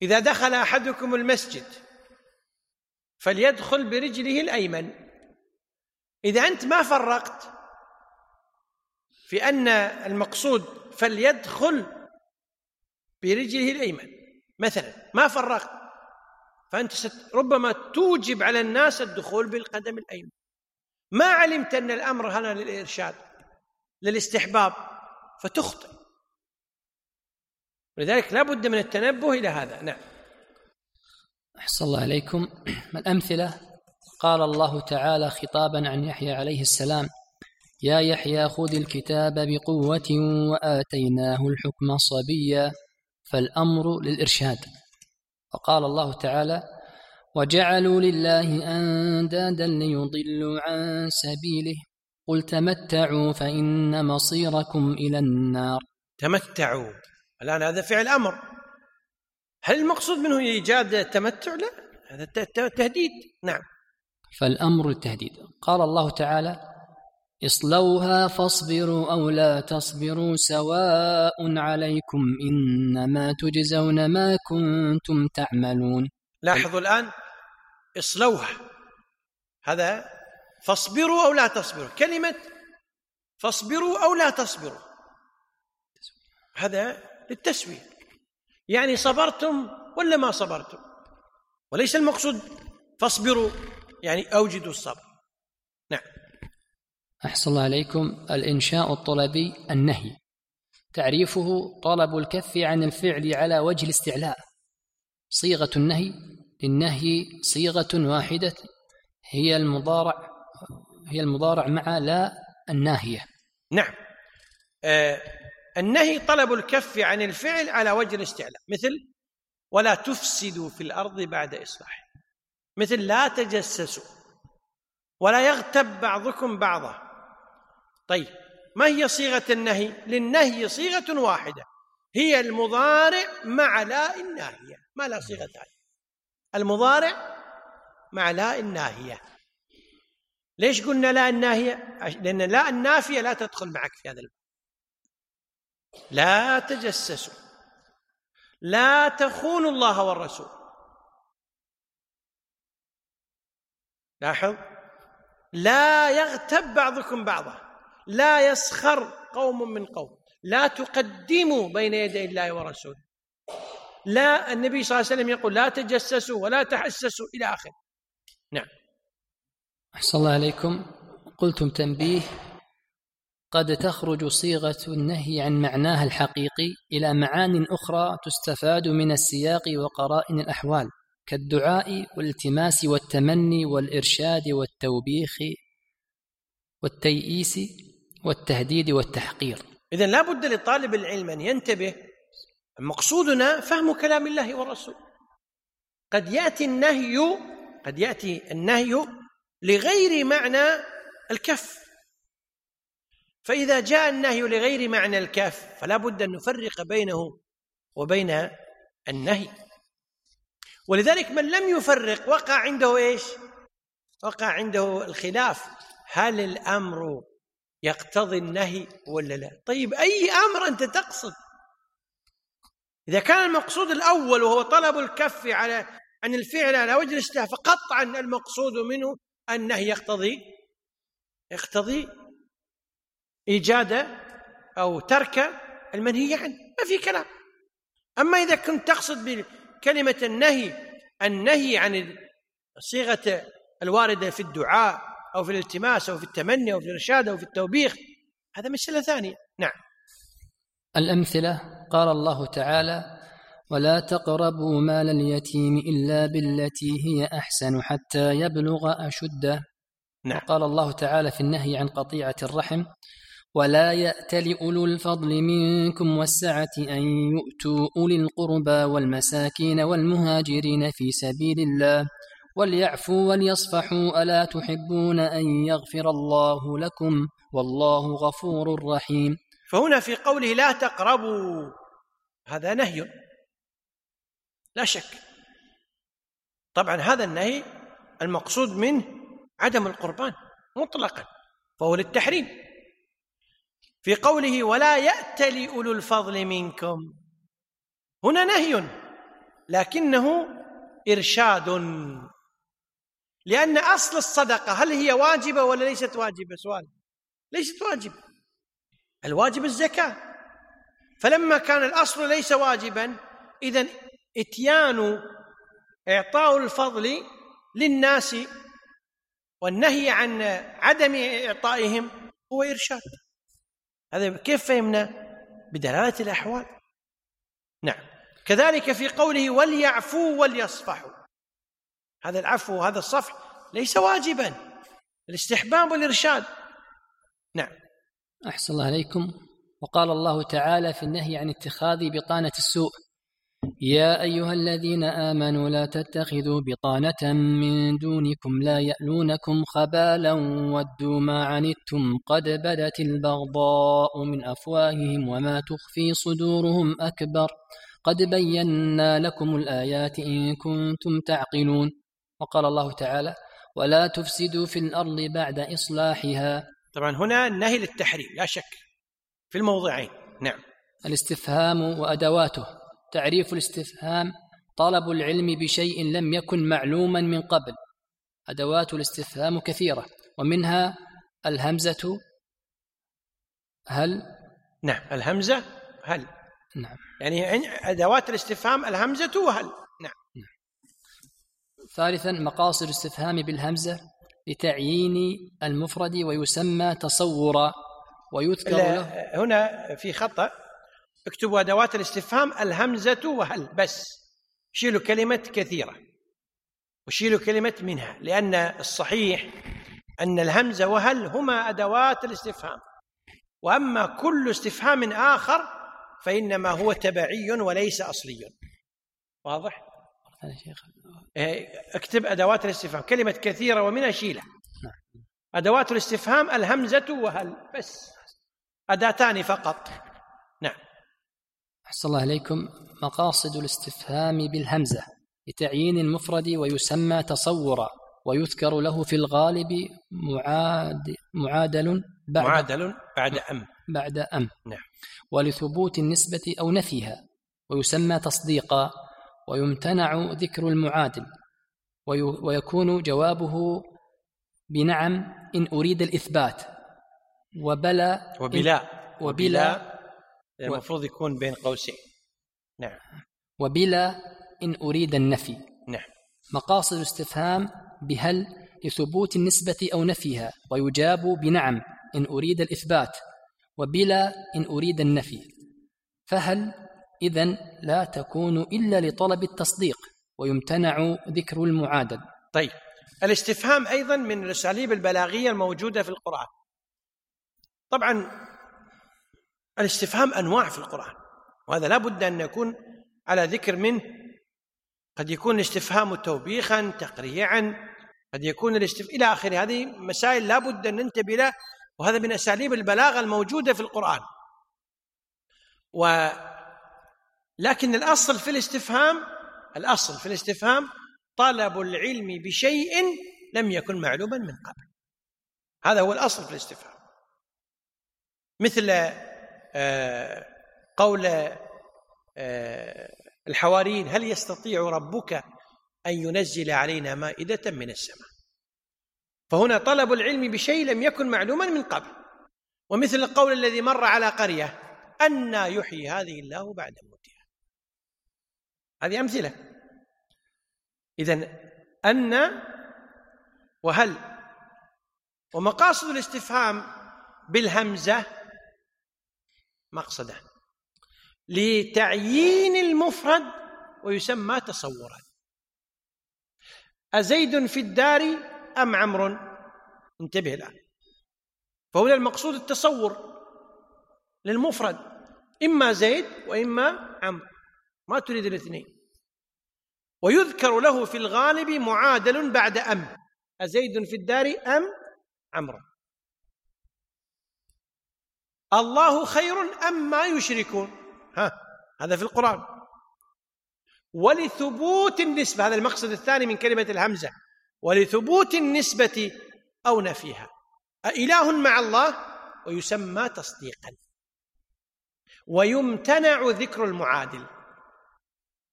إذا دخل أحدكم المسجد فليدخل برجله الأيمن. إذا أنت ما فرقت في أن المقصود فليدخل برجله الأيمن. مثلا ما فرقت فأنت ربما توجب على الناس الدخول بالقدم الأيمن. ما علمت أن الأمر هنا للإرشاد للاستحباب فتخطئ. ولذلك لا بد من التنبه إلى هذا. نعم. أحسن الله عليكم. الأمثلة قال الله تعالى خطابا عن يحيى عليه السلام يا يحيى خذ الكتاب بقوة وآتيناه الحكم صبيا فالأمر للإرشاد. وقال الله تعالى وجعلوا لله أندادا ليضلوا عن سبيله. قل تمتعوا فإن مصيركم إلى النار. تمتعوا. الآن هذا فعل أمر. هل المقصود منه إيجاد التمتع؟ لا هذا تهديد نعم. فالأمر التهديد. قال الله تعالى اصلوها فاصبروا أو لا تصبروا سواء عليكم إنما تجزون ما كنتم تعملون. لاحظوا الآن اصلوها. هذا فاصبروا أو لا تصبروا. كلمة فاصبروا أو لا تصبروا. هذا للتسوية. يعني صبرتم ولا ما صبرتم؟ وليس المقصود فاصبروا يعني أوجدوا الصبر. نعم. أحسن الله عليكم. الإنشاء الطلبي النهي. تعريفه طلب الكف عن الفعل على وجه الاستعلاء. صيغة النهي. للنهي صيغة واحدة هي المضارع هي المضارع مع لا الناهية. نعم. آه النهي طلب الكف عن الفعل على وجه الاستعلاء. مثل ولا تفسدوا في الأرض بعد إصلاحها مثل لا تجسسوا ولا يغتب بعضكم بعضا. طيب ما هي صيغة النهي؟ للنهي صيغة واحدة. هي المضارع مع لا الناهية. ما لا صيغة ثانية. المضارع مع لا الناهية. ليش قلنا لا الناهية؟ لأن لا النافية لا تدخل معك في هذا الباب. لا تجسسوا. لا تخونوا الله والرسول. لاحظ؟ لا يغتب بعضكم بعضا. لا يسخر قوم من قوم. لا تقدموا بين يدي الله ورسوله. لا النبي صلى الله عليه وسلم يقول لا تجسسوا ولا تحسسوا إلى آخره. نعم. أحسن الله عليكم. قلتم تنبيه. قد تخرج صيغة النهي عن معناها الحقيقي إلى معان أخرى تستفاد من السياق وقرائن الأحوال كالدعاء والالتماس والتمني والإرشاد والتوبيخ والتيئيس والتهديد والتحقير. اذا لا بد لطالب العلم أن ينتبه مقصودنا فهم كلام الله والرسول قد يأتي النهي قد يأتي النهي لغير معنى الكف. فإذا جاء النهي لغير معنى الكف فلا بد أن نفرق بينه وبين النهي ولذلك من لم يفرق وقع عنده إيش؟ وقع عنده الخلاف هل الأمر يقتضي النهي ولا لا؟ طيب أي أمر أنت تقصد؟ إذا كان المقصود الأول وهو طلب الكف على عن الفعل على وجه الاستهلاك فقطعا المقصود منه النهي يقتضي يقتضي إيجاد أو ترك المنهي عنه. ما في كلام. أما إذا كنت تقصد بكلمة النهي النهي عن الصيغة الواردة في الدعاء أو في الالتماس أو في التمني أو في الإرشاد أو في التوبيخ هذا مسألة ثانية. نعم. الأمثلة قال الله تعالى ولا تقربوا مال اليتيم إلا بالتي هي أحسن حتى يبلغ أشده نعم. وقال الله تعالى في النهي عن قطيعة الرحم ولا يأتل أولو الفضل منكم والسعة أن يؤتوا أولي القربى والمساكين والمهاجرين في سبيل الله وليعفوا وليصفحوا ألا تحبون أن يغفر الله لكم والله غفور رحيم فهنا في قوله لا تقربوا هذا نهي. لا شك. طبعا هذا النهي المقصود منه عدم القربان مطلقا فهو للتحريم. في قوله ولا يأتل أولو الفضل منكم. هنا نهي لكنه إرشاد. لأن أصل الصدقة هل هي واجبة ولا ليست واجبة؟ سؤال. ليست واجبة. الواجب الزكاة. فلما كان الأصل ليس واجبا إذا إتيان إعطاء الفضل للناس والنهي عن عدم إعطائهم هو إرشاد. هذا كيف فهمنا؟ بدلالة الأحوال. نعم. كذلك في قوله وليعفوا وليصفحوا. هذا العفو وهذا الصفح ليس واجبا. الاستحباب والإرشاد. نعم. أحسن الله عليكم. وقال الله تعالى في النهي عن اتخاذ بطانة السوء. يا أيها الذين آمنوا لا تتخذوا بطانة من دونكم لا يألونكم خبالا ودوا ما عنتم قد بدت البغضاء من أفواههم وما تخفي صدورهم أكبر. قد بينا لكم الآيات إن كنتم تعقلون. وقال الله تعالى ولا تفسدوا في الأرض بعد إصلاحها. طبعا هنا النهي للتحريم لا شك في الموضعين نعم. الاستفهام وأدواته. تعريف الاستفهام طلب العلم بشيء لم يكن معلوما من قبل. أدوات الاستفهام كثيرة ومنها الهمزة هل؟ نعم الهمزة هل. نعم. يعني أدوات الاستفهام الهمزة وهل. نعم, نعم. ثالثا مقاصد الاستفهام بالهمزة لتعيين المفرد ويسمى تصورا ويذكر له هنا في خطأ. اكتبوا أدوات الاستفهام الهمزة وهل. بس شيلوا كلمة كثيرة وشيلوا كلمة منها لأن الصحيح أن الهمزة وهل هما أدوات الاستفهام. وأما كل استفهام آخر فإنما هو تبعي وليس أصلي. واضح؟ إيه، اكتب أدوات الاستفهام. كلمة كثيرة ومنها شيلة أدوات الاستفهام الهمزة وهل. بس. أداتان فقط. نعم أحسن الله عليكم مقاصد الاستفهام بالهمزة لتعيين المفرد ويسمى تصورا ويذكر له في الغالب معاد معادل بعد معادل بعد أم. بعد أم. نعم. ولثبوت النسبة أو نفيها ويسمى تصديقا ويمتنع ذكر المعادل ويكون جوابه بنعم إن أريد الإثبات وبلا وبلا وبلا المفروض يكون بين قوسين. نعم. وبلا إن أريد النفي. نعم. مقاصد الاستفهام بهل لثبوت النسبة أو نفيها ويجاب بنعم إن أريد الإثبات وبلا إن أريد النفي. فهل إذا لا تكون إلا لطلب التصديق ويمتنع ذكر المعادل؟ طيب. الاستفهام أيضا من الأساليب البلاغية الموجودة في القرآن. طبعا الاستفهام أنواع في القرآن وهذا لا بد أن يكون على ذكر منه. قد يكون الاستفهام توبيخا تقريعا قد يكون الاستفهام إلى آخره. هذه مسائل لا بد أن ننتبه لها وهذا من أساليب البلاغة الموجودة في القرآن. و لكن الأصل في الاستفهام الأصل في الاستفهام طلب العلم بشيء لم يكن معلوما من قبل. هذا هو الأصل في الاستفهام. مثل قول آه، الحواريين هل يستطيع ربك أن ينزل علينا مائدة من السماء؟ فهنا طلب العلم بشيء لم يكن معلوما من قبل ومثل القول الذي مر على قرية أن يحيي هذه الله بعد موتها. هذه أمثلة. إذا أن وهل ومقاصد الاستفهام بالهمزة مقصده. لتعيين المفرد ويسمى تصورا. أزيد في الدار أم عمرو؟ انتبه الآن. فهنا المقصود التصور للمفرد إما زيد وإما عمرو. ما تريد الاثنين. ويذكر له في الغالب معادل بعد أم. أزيد في الدار أم عمرو؟ الله خير أم ما يشركون. ها هذا في القرآن. ولثبوت النسبة هذا المقصد الثاني من كلمة الهمزة. ولثبوت النسبة أو نفيها. أإله مع الله ويسمى تصديقا. ويمتنع ذكر المعادل.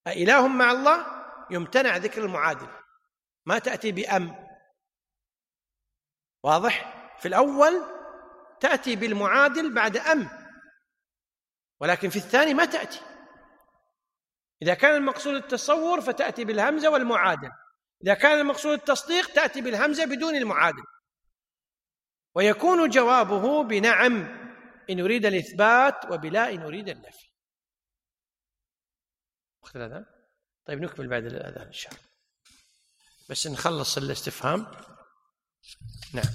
أإله مع الله يمتنع ذكر المعادل. ما تأتي بأم. واضح؟ في الأول تأتي بالمعادل بعد أم ولكن في الثاني ما تأتي. إذا كان المقصود التصور فتأتي بالهمزة والمعادل. إذا كان المقصود التصديق تأتي بالهمزة بدون المعادل. ويكون جوابه بنعم إن يريد الإثبات وبلا إن يريد النفي. وقت الأذان؟ طيب نكمل بعد الأذان إن شاء الله. بس نخلص الاستفهام. نعم.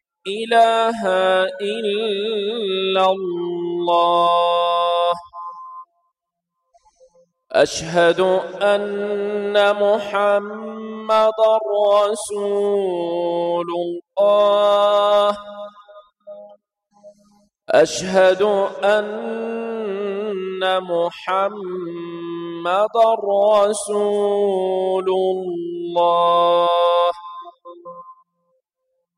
إله إلا الله. أشهد أن محمد رسول الله. أشهد أن محمد رسول الله.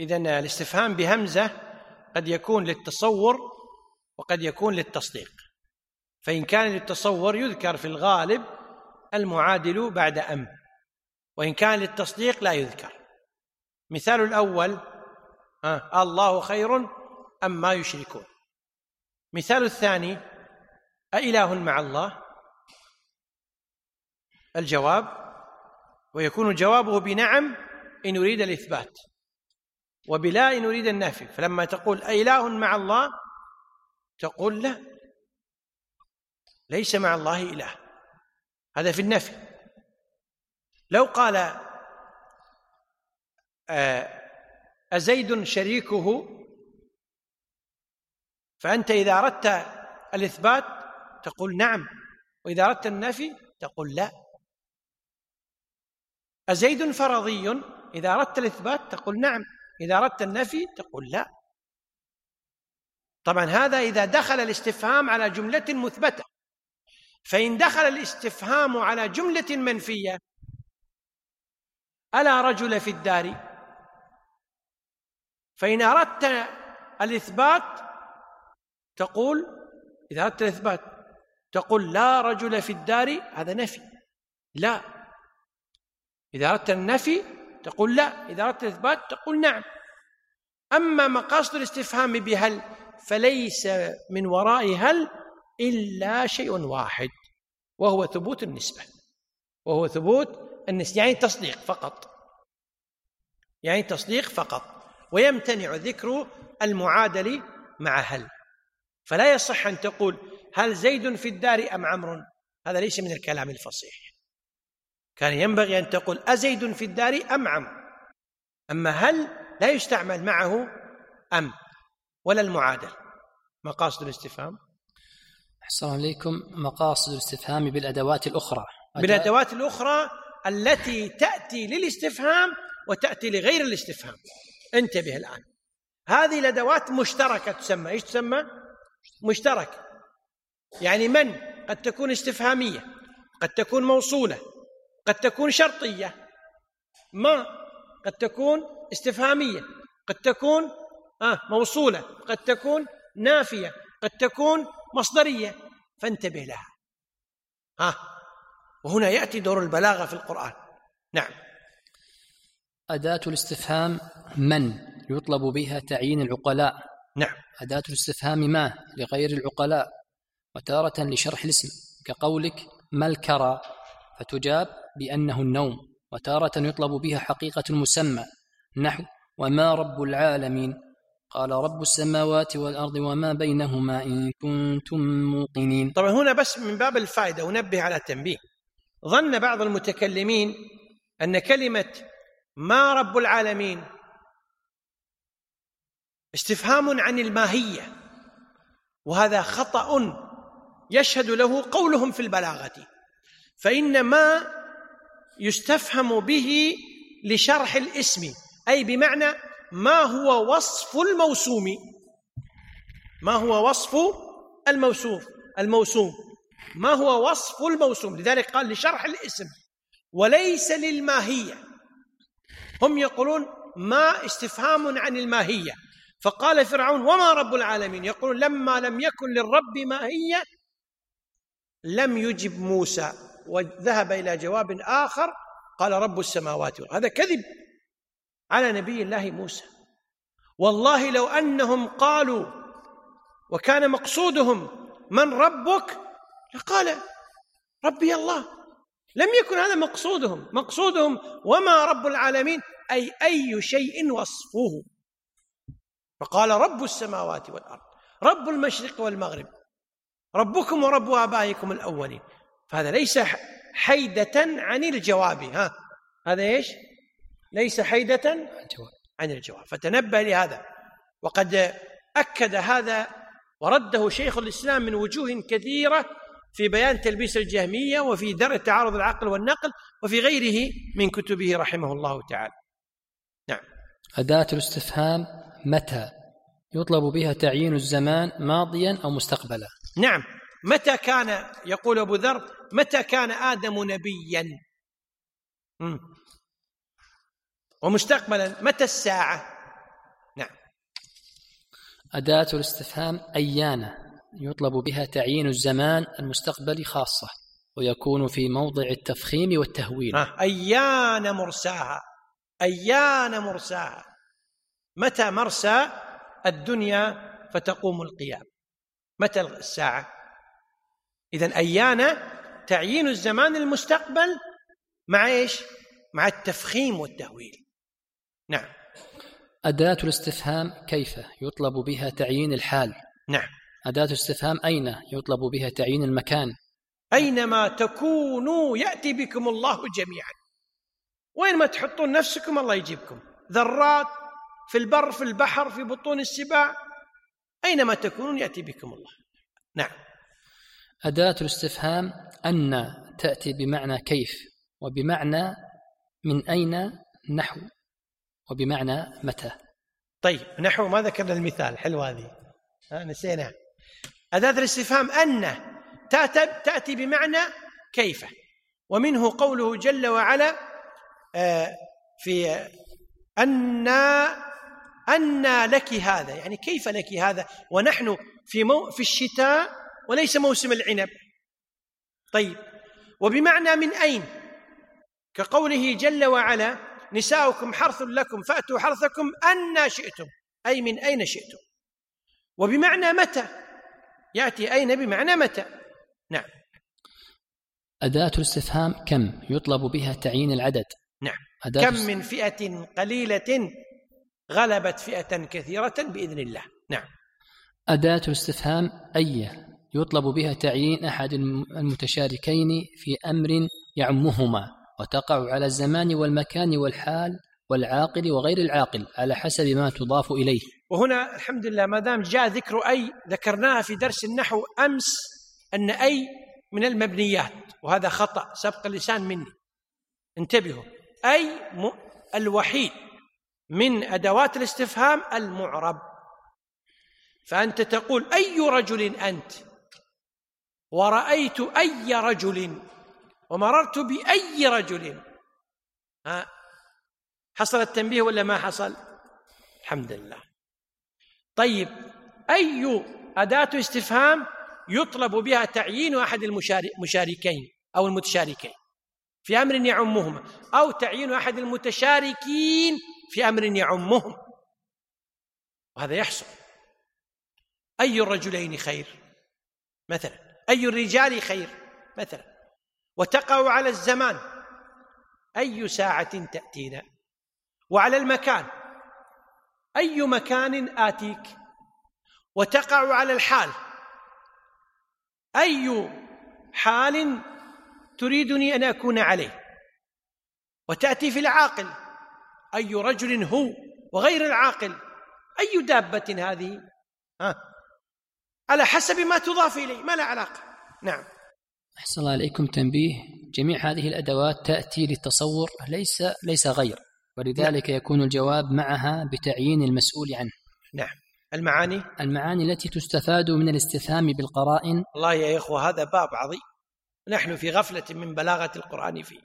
إذا الاستفهام بهمزة قد يكون للتصور وقد يكون للتصديق. فإن كان للتصور يذكر في الغالب المعادل بعد أم وإن كان للتصديق لا يذكر. مثال الأول الله خير أم ما يشركون. مثال الثاني أإله مع الله؟ الجواب ويكون جوابه بنعم إن يريد الإثبات. وبلا إن يريد النافي فلما تقول أإله مع الله تقول لا ليس مع الله إله. هذا في النفي. لو قال آه، أزيد شريكه فأنت إذا أردت الإثبات تقول نعم. وإذا أردت النفي تقول لا. أزيد فرضي إذا أردت الإثبات تقول نعم. إذا أردت النفي تقول لا. طبعا هذا إذا دخل الاستفهام على جملة مثبتة. فإن دخل الاستفهام على جملة منفية ألا رجل في الدار؟ فإن أردت الإثبات تقول إذا أردت الإثبات تقول لا رجل في الدار هذا نفي. لا. إذا أردت النفي تقول لا إذا أردت الإثبات تقول نعم. أما مقاصد الاستفهام بهل فليس من وراء هل إلا شيء واحد وهو ثبوت النسبة وهو ثبوت النسبة يعني تصديق فقط. يعني تصديق فقط ويمتنع ذكر المعادل مع هل. فلا يصح أن تقول هل زيد في الدار أم عمرو؟ هذا ليس من الكلام الفصيح. كان ينبغي أن تقول أزيد في الدار أم عمرو أما هل لا يستعمل معه أم؟ ولا المعادل؟ مقاصد الاستفهام؟ أحسن عليكم. مقاصد الاستفهام بالأدوات الأخرى. بالأدوات الأخرى التي تأتي للاستفهام وتأتي لغير الاستفهام. انتبه الآن. هذه الأدوات مشتركة تسمى. إيش تسمى؟ مشتركة. يعني من قد تكون استفهامية قد تكون موصولة قد تكون شرطية. ما قد تكون استفهامية. قد تكون آه موصولة. قد تكون نافية. قد تكون مصدرية. فانتبه لها. آه وهنا يأتي دور البلاغة في القرآن. نعم. أداة الاستفهام من؟ يطلب بها تعيين العقلاء. نعم. أداة الاستفهام ما؟ لغير العقلاء. وتارة لشرح الاسم. كقولك ما الكرى؟ فتجاب بأنه النوم وتارة يطلب بها حقيقة المسمى. نحو وما رب العالمين. قال رب السماوات والأرض وما بينهما إن كنتم موقنين. طبعا هنا بس من باب الفائدة أنبه على تنبيه ظن بعض المتكلمين أن كلمة ما رب العالمين استفهام عن الماهية وهذا خطأ يشهد له قولهم في البلاغة. فإن ما يستفهم به لشرح الاسم. أي بمعنى ما هو وصف الموسوم. ما هو وصف الموصوف الموسوم. ما هو وصف الموسوم؟ لذلك قال لشرح الاسم. وليس للماهية. هم يقولون ما استفهام عن الماهية. فقال فرعون وما رب العالمين؟ يقول لما لم يكن للرب ماهية لم يجب موسى. وذهب إلى جواب آخر قال رب السماوات هذا كذب على نبي الله موسى. والله لو أنهم قالوا وكان مقصودهم من ربك لقال ربي الله. لم يكن هذا مقصودهم. مقصودهم وما رب العالمين أي أي شيء وصفه فقال رب السماوات والأرض رب المشرق والمغرب ربكم ورب آبائكم الأولين. فهذا ليس حيدة عن الجواب ها. هذا إيش؟ ليس حيدة عن الجواب. فتنبه لهذا. وقد أكد هذا ورده شيخ الإسلام من وجوه كثيرة في بيان تلبيس الجهمية وفي درء تعارض العقل والنقل وفي غيره من كتبه رحمه الله تعالى. نعم. أداة الاستفهام متى؟ يطلب بها تعيين الزمان ماضيا أو مستقبلا. نعم. متى كان يقول أبو ذر متى كان آدم نبيا؟ ومستقبلا متى الساعة؟ نعم. أداة الاستفهام أيان يطلب بها تعيين الزمان المستقبلي خاصة ويكون في موضع التفخيم والتهويل. أيان مرساها أيان مرساها. متى مرسى الدنيا فتقوم القيام متى الساعة؟ إذا أيان تعيين الزمان المستقبل مع إيش؟ مع التفخيم والتهويل. نعم. أداة الاستفهام كيف يطلب بها تعيين الحال؟ نعم. أداة الاستفهام أين يطلب بها تعيين المكان؟ أينما تكونوا يأتي بكم الله جميعا. وين ما تحطون نفسكم الله يجيبكم. ذرات في البر في البحر في بطون السباع. أينما تكونون يأتي بكم الله. نعم. أداة الاستفهام أن تأتي بمعنى كيف وبمعنى من أين نحو وبمعنى متى. طيب نحو ما ذكرنا المثال حلو هذه. نسينا. أداة الاستفهام أن تأتي بمعنى كيف ومنه قوله جل وعلا آه، في أن أن لك هذا يعني كيف لك هذا ونحن في مو في الشتاء وليس موسم العنب. طيب وبمعنى من أين؟ كقوله جل وعلا نساؤكم حرث لكم فأتوا حرثكم أن شئتم أي من أين شئتم. وبمعنى متى؟ يأتي أين؟ بمعنى متى؟ نعم. أداة الاستفهام كم يطلب بها تعيين العدد؟ نعم. أداة كم من فئة قليلة غلبت فئة كثيرة بإذن الله. نعم. أداة الاستفهام أي يطلب بها تعيين أحد المتشاركين في أمر يعمهما وتقع على الزمان والمكان والحال والعاقل وغير العاقل على حسب ما تضاف إليه. وهنا الحمد لله ما دام جاء ذكر أي ذكرناها في درس النحو أمس أن أي من المبنيات وهذا خطأ سبق اللسان مني. انتبهوا أي الوحيد من أدوات الاستفهام المعرب. فأنت تقول أي رجل أنت؟ ورأيت أي رجل ومررت بأي رجل. ها حصل التنبيه ولا ما حصل؟ الحمد لله. طيب أي أداة استفهام يطلب بها تعيين أحد المشاركين أو المتشاركين في أمر يعمهما أو تعيين أحد المتشاركين في أمر يعمهم؟ وهذا يحصل. أي الرجلين خير؟ مثلا أي الرجال خير مثلا. وتقع على الزمان أي ساعة تأتينا؟ وعلى المكان أي مكان آتيك؟ وتقع على الحال أي حال تريدني أن أكون عليه؟ وتأتي في العاقل أي رجل هو وغير العاقل؟ أي دابة هذه؟ ها؟ على حسب ما تضاف إليه ما لا علاقة. نعم. أحسن الله عليكم تنبيه. جميع هذه الأدوات تأتي للتصور ليس ليس غير ولذلك نعم. يكون الجواب معها بتعيين المسؤول عنه. نعم. المعاني؟ المعاني التي تستفاد من الاستفهام بالقرائن. الله يا إخوة هذا باب عظيم. نحن في غفلة من بلاغة القرآن فيه.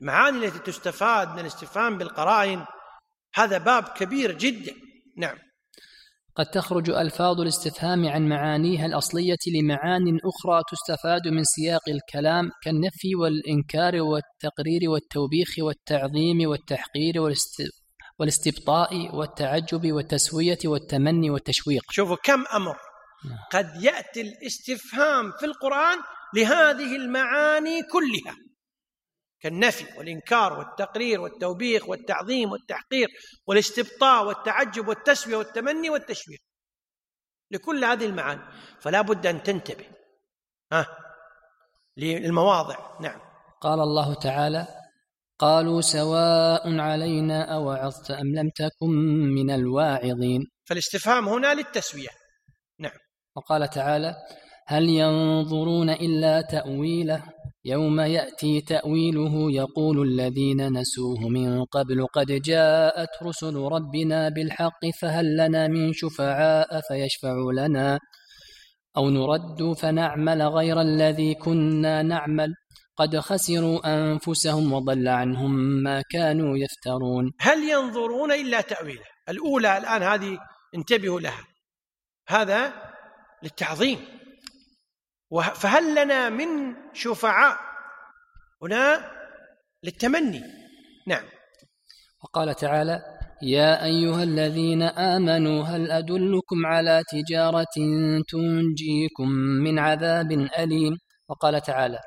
المعاني التي تستفاد من الاستفهام بالقرائن هذا باب كبير جدا. نعم. قد تخرج ألفاظ الاستفهام عن معانيها الأصلية لمعان أخرى تستفاد من سياق الكلام كالنفي والإنكار والتقرير والتوبيخ والتعظيم والتحقير والاستبطاء والتعجب والتسوية والتمني والتشويق شوفوا كم أمر نعم. قد يأتي الاستفهام في القرآن لهذه المعاني كلها كالنفي والإنكار والتقرير والتوبيخ والتعظيم والتحقير والاستبطاء والتعجب والتسوية والتمني والتشويق. لكل هذه المعاني. فلا بد أن تنتبه. ها؟ للمواضع. نعم. قال الله تعالى قالوا سواء علينا أوعظت أم لم تكن من الواعظين. فالاستفهام هنا للتسوية. نعم. وقال تعالى هل ينظرون إلا تأويله؟ يوم يأتي تأويله يقول الذين نسوه من قبل قد جاءت رسل ربنا بالحق فهل لنا من شفعاء فيشفعوا لنا أو نرد فنعمل غير الذي كنا نعمل قد خسروا أنفسهم وضل عنهم ما كانوا يفترون. هل ينظرون إلا تأويله؟ الأولى الآن هذه انتبهوا لها. هذا للتعظيم. فهل لنا من شفعاء هنا للتمني؟ نعم. وقال تعالى يا أيها الذين آمنوا هل أدلكم على تجارة تنجيكم من عذاب أليم؟ وقال تعالى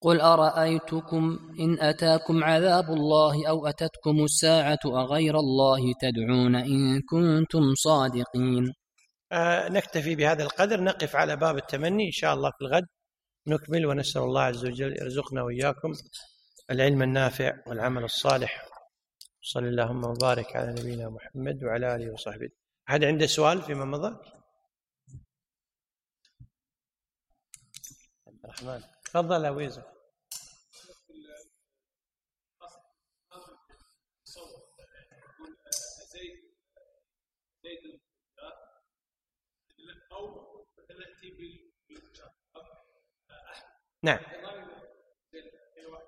قل أرأيتكم إن أتاكم عذاب الله أو أتتكم الساعة أغير الله تدعون إن كنتم صادقين؟ نكتفي بهذا القدر نقف على باب التمني إن شاء الله في الغد نكمل ونسأل الله عز وجل يرزقنا وإياكم العلم النافع والعمل الصالح. صلى اللهم وبارك على نبينا محمد وعلى آله وصحبه. أحد عنده سؤال فيما مضى؟ عبد الرحمن. تفضل أبو يوسف نعم.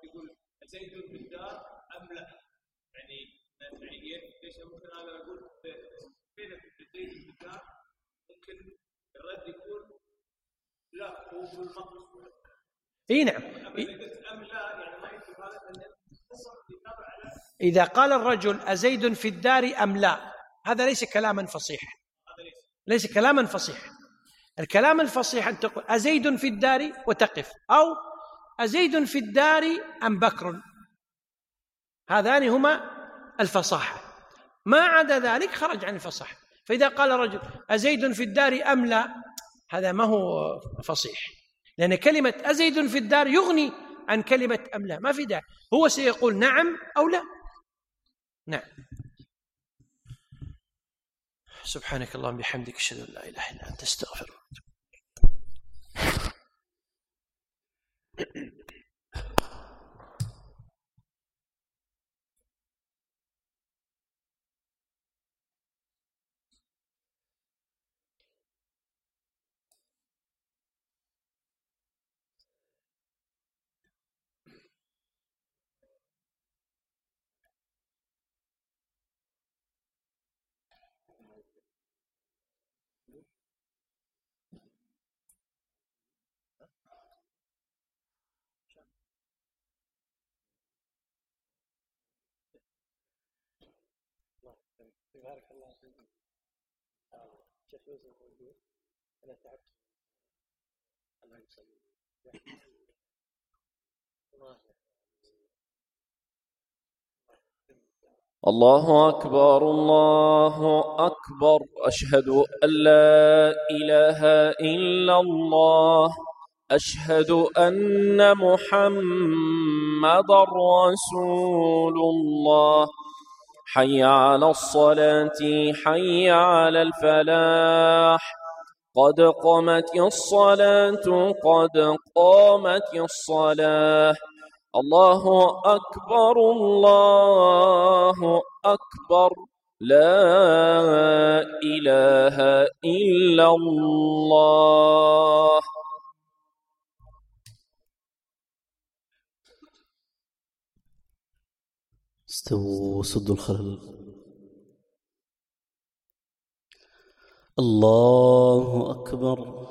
يقول زيد في الدار أم لا؟ يعني يعني ليش ممكن أنا؟ أقول فين زيد في الدار ممكن الرد يكون لا هو في المقصود. إي نعم. يعني إذا قال الرجل أزيد في الدار أم لا هذا ليس كلاما فصيحا. ليس كلاما فصيحا. الكلام الفصيح أن تقول أزيد في الدار وتقف أو أزيد في الدار أم بكر؟ هذان هما الفصاحة. ما عدا ذلك خرج عن الفصاحة. فإذا قال رجل أزيد في الدار أم لا هذا ما هو فصيح. لأن كلمة أزيد في الدار يغني عن كلمة أم لا. ما في داعي. هو سيقول نعم أو لا. نعم. سبحانك اللهم بحمدك أشهد أن لا إله إلا أنت أستغفرك. بارك الله فيك. شيخ يوسف موجود أنا تعبت. الله يسلمك. الله أكبر الله أكبر. أشهد أن لا إله إلا الله. أشهد أن محمد رسول الله. حي على الصلاة حي على الفلاح. قد قامت الصلاة قد قامت الصلاة. الله أكبر الله أكبر. لا إله إلا الله. استووا سدوا الخلل. الله أكبر.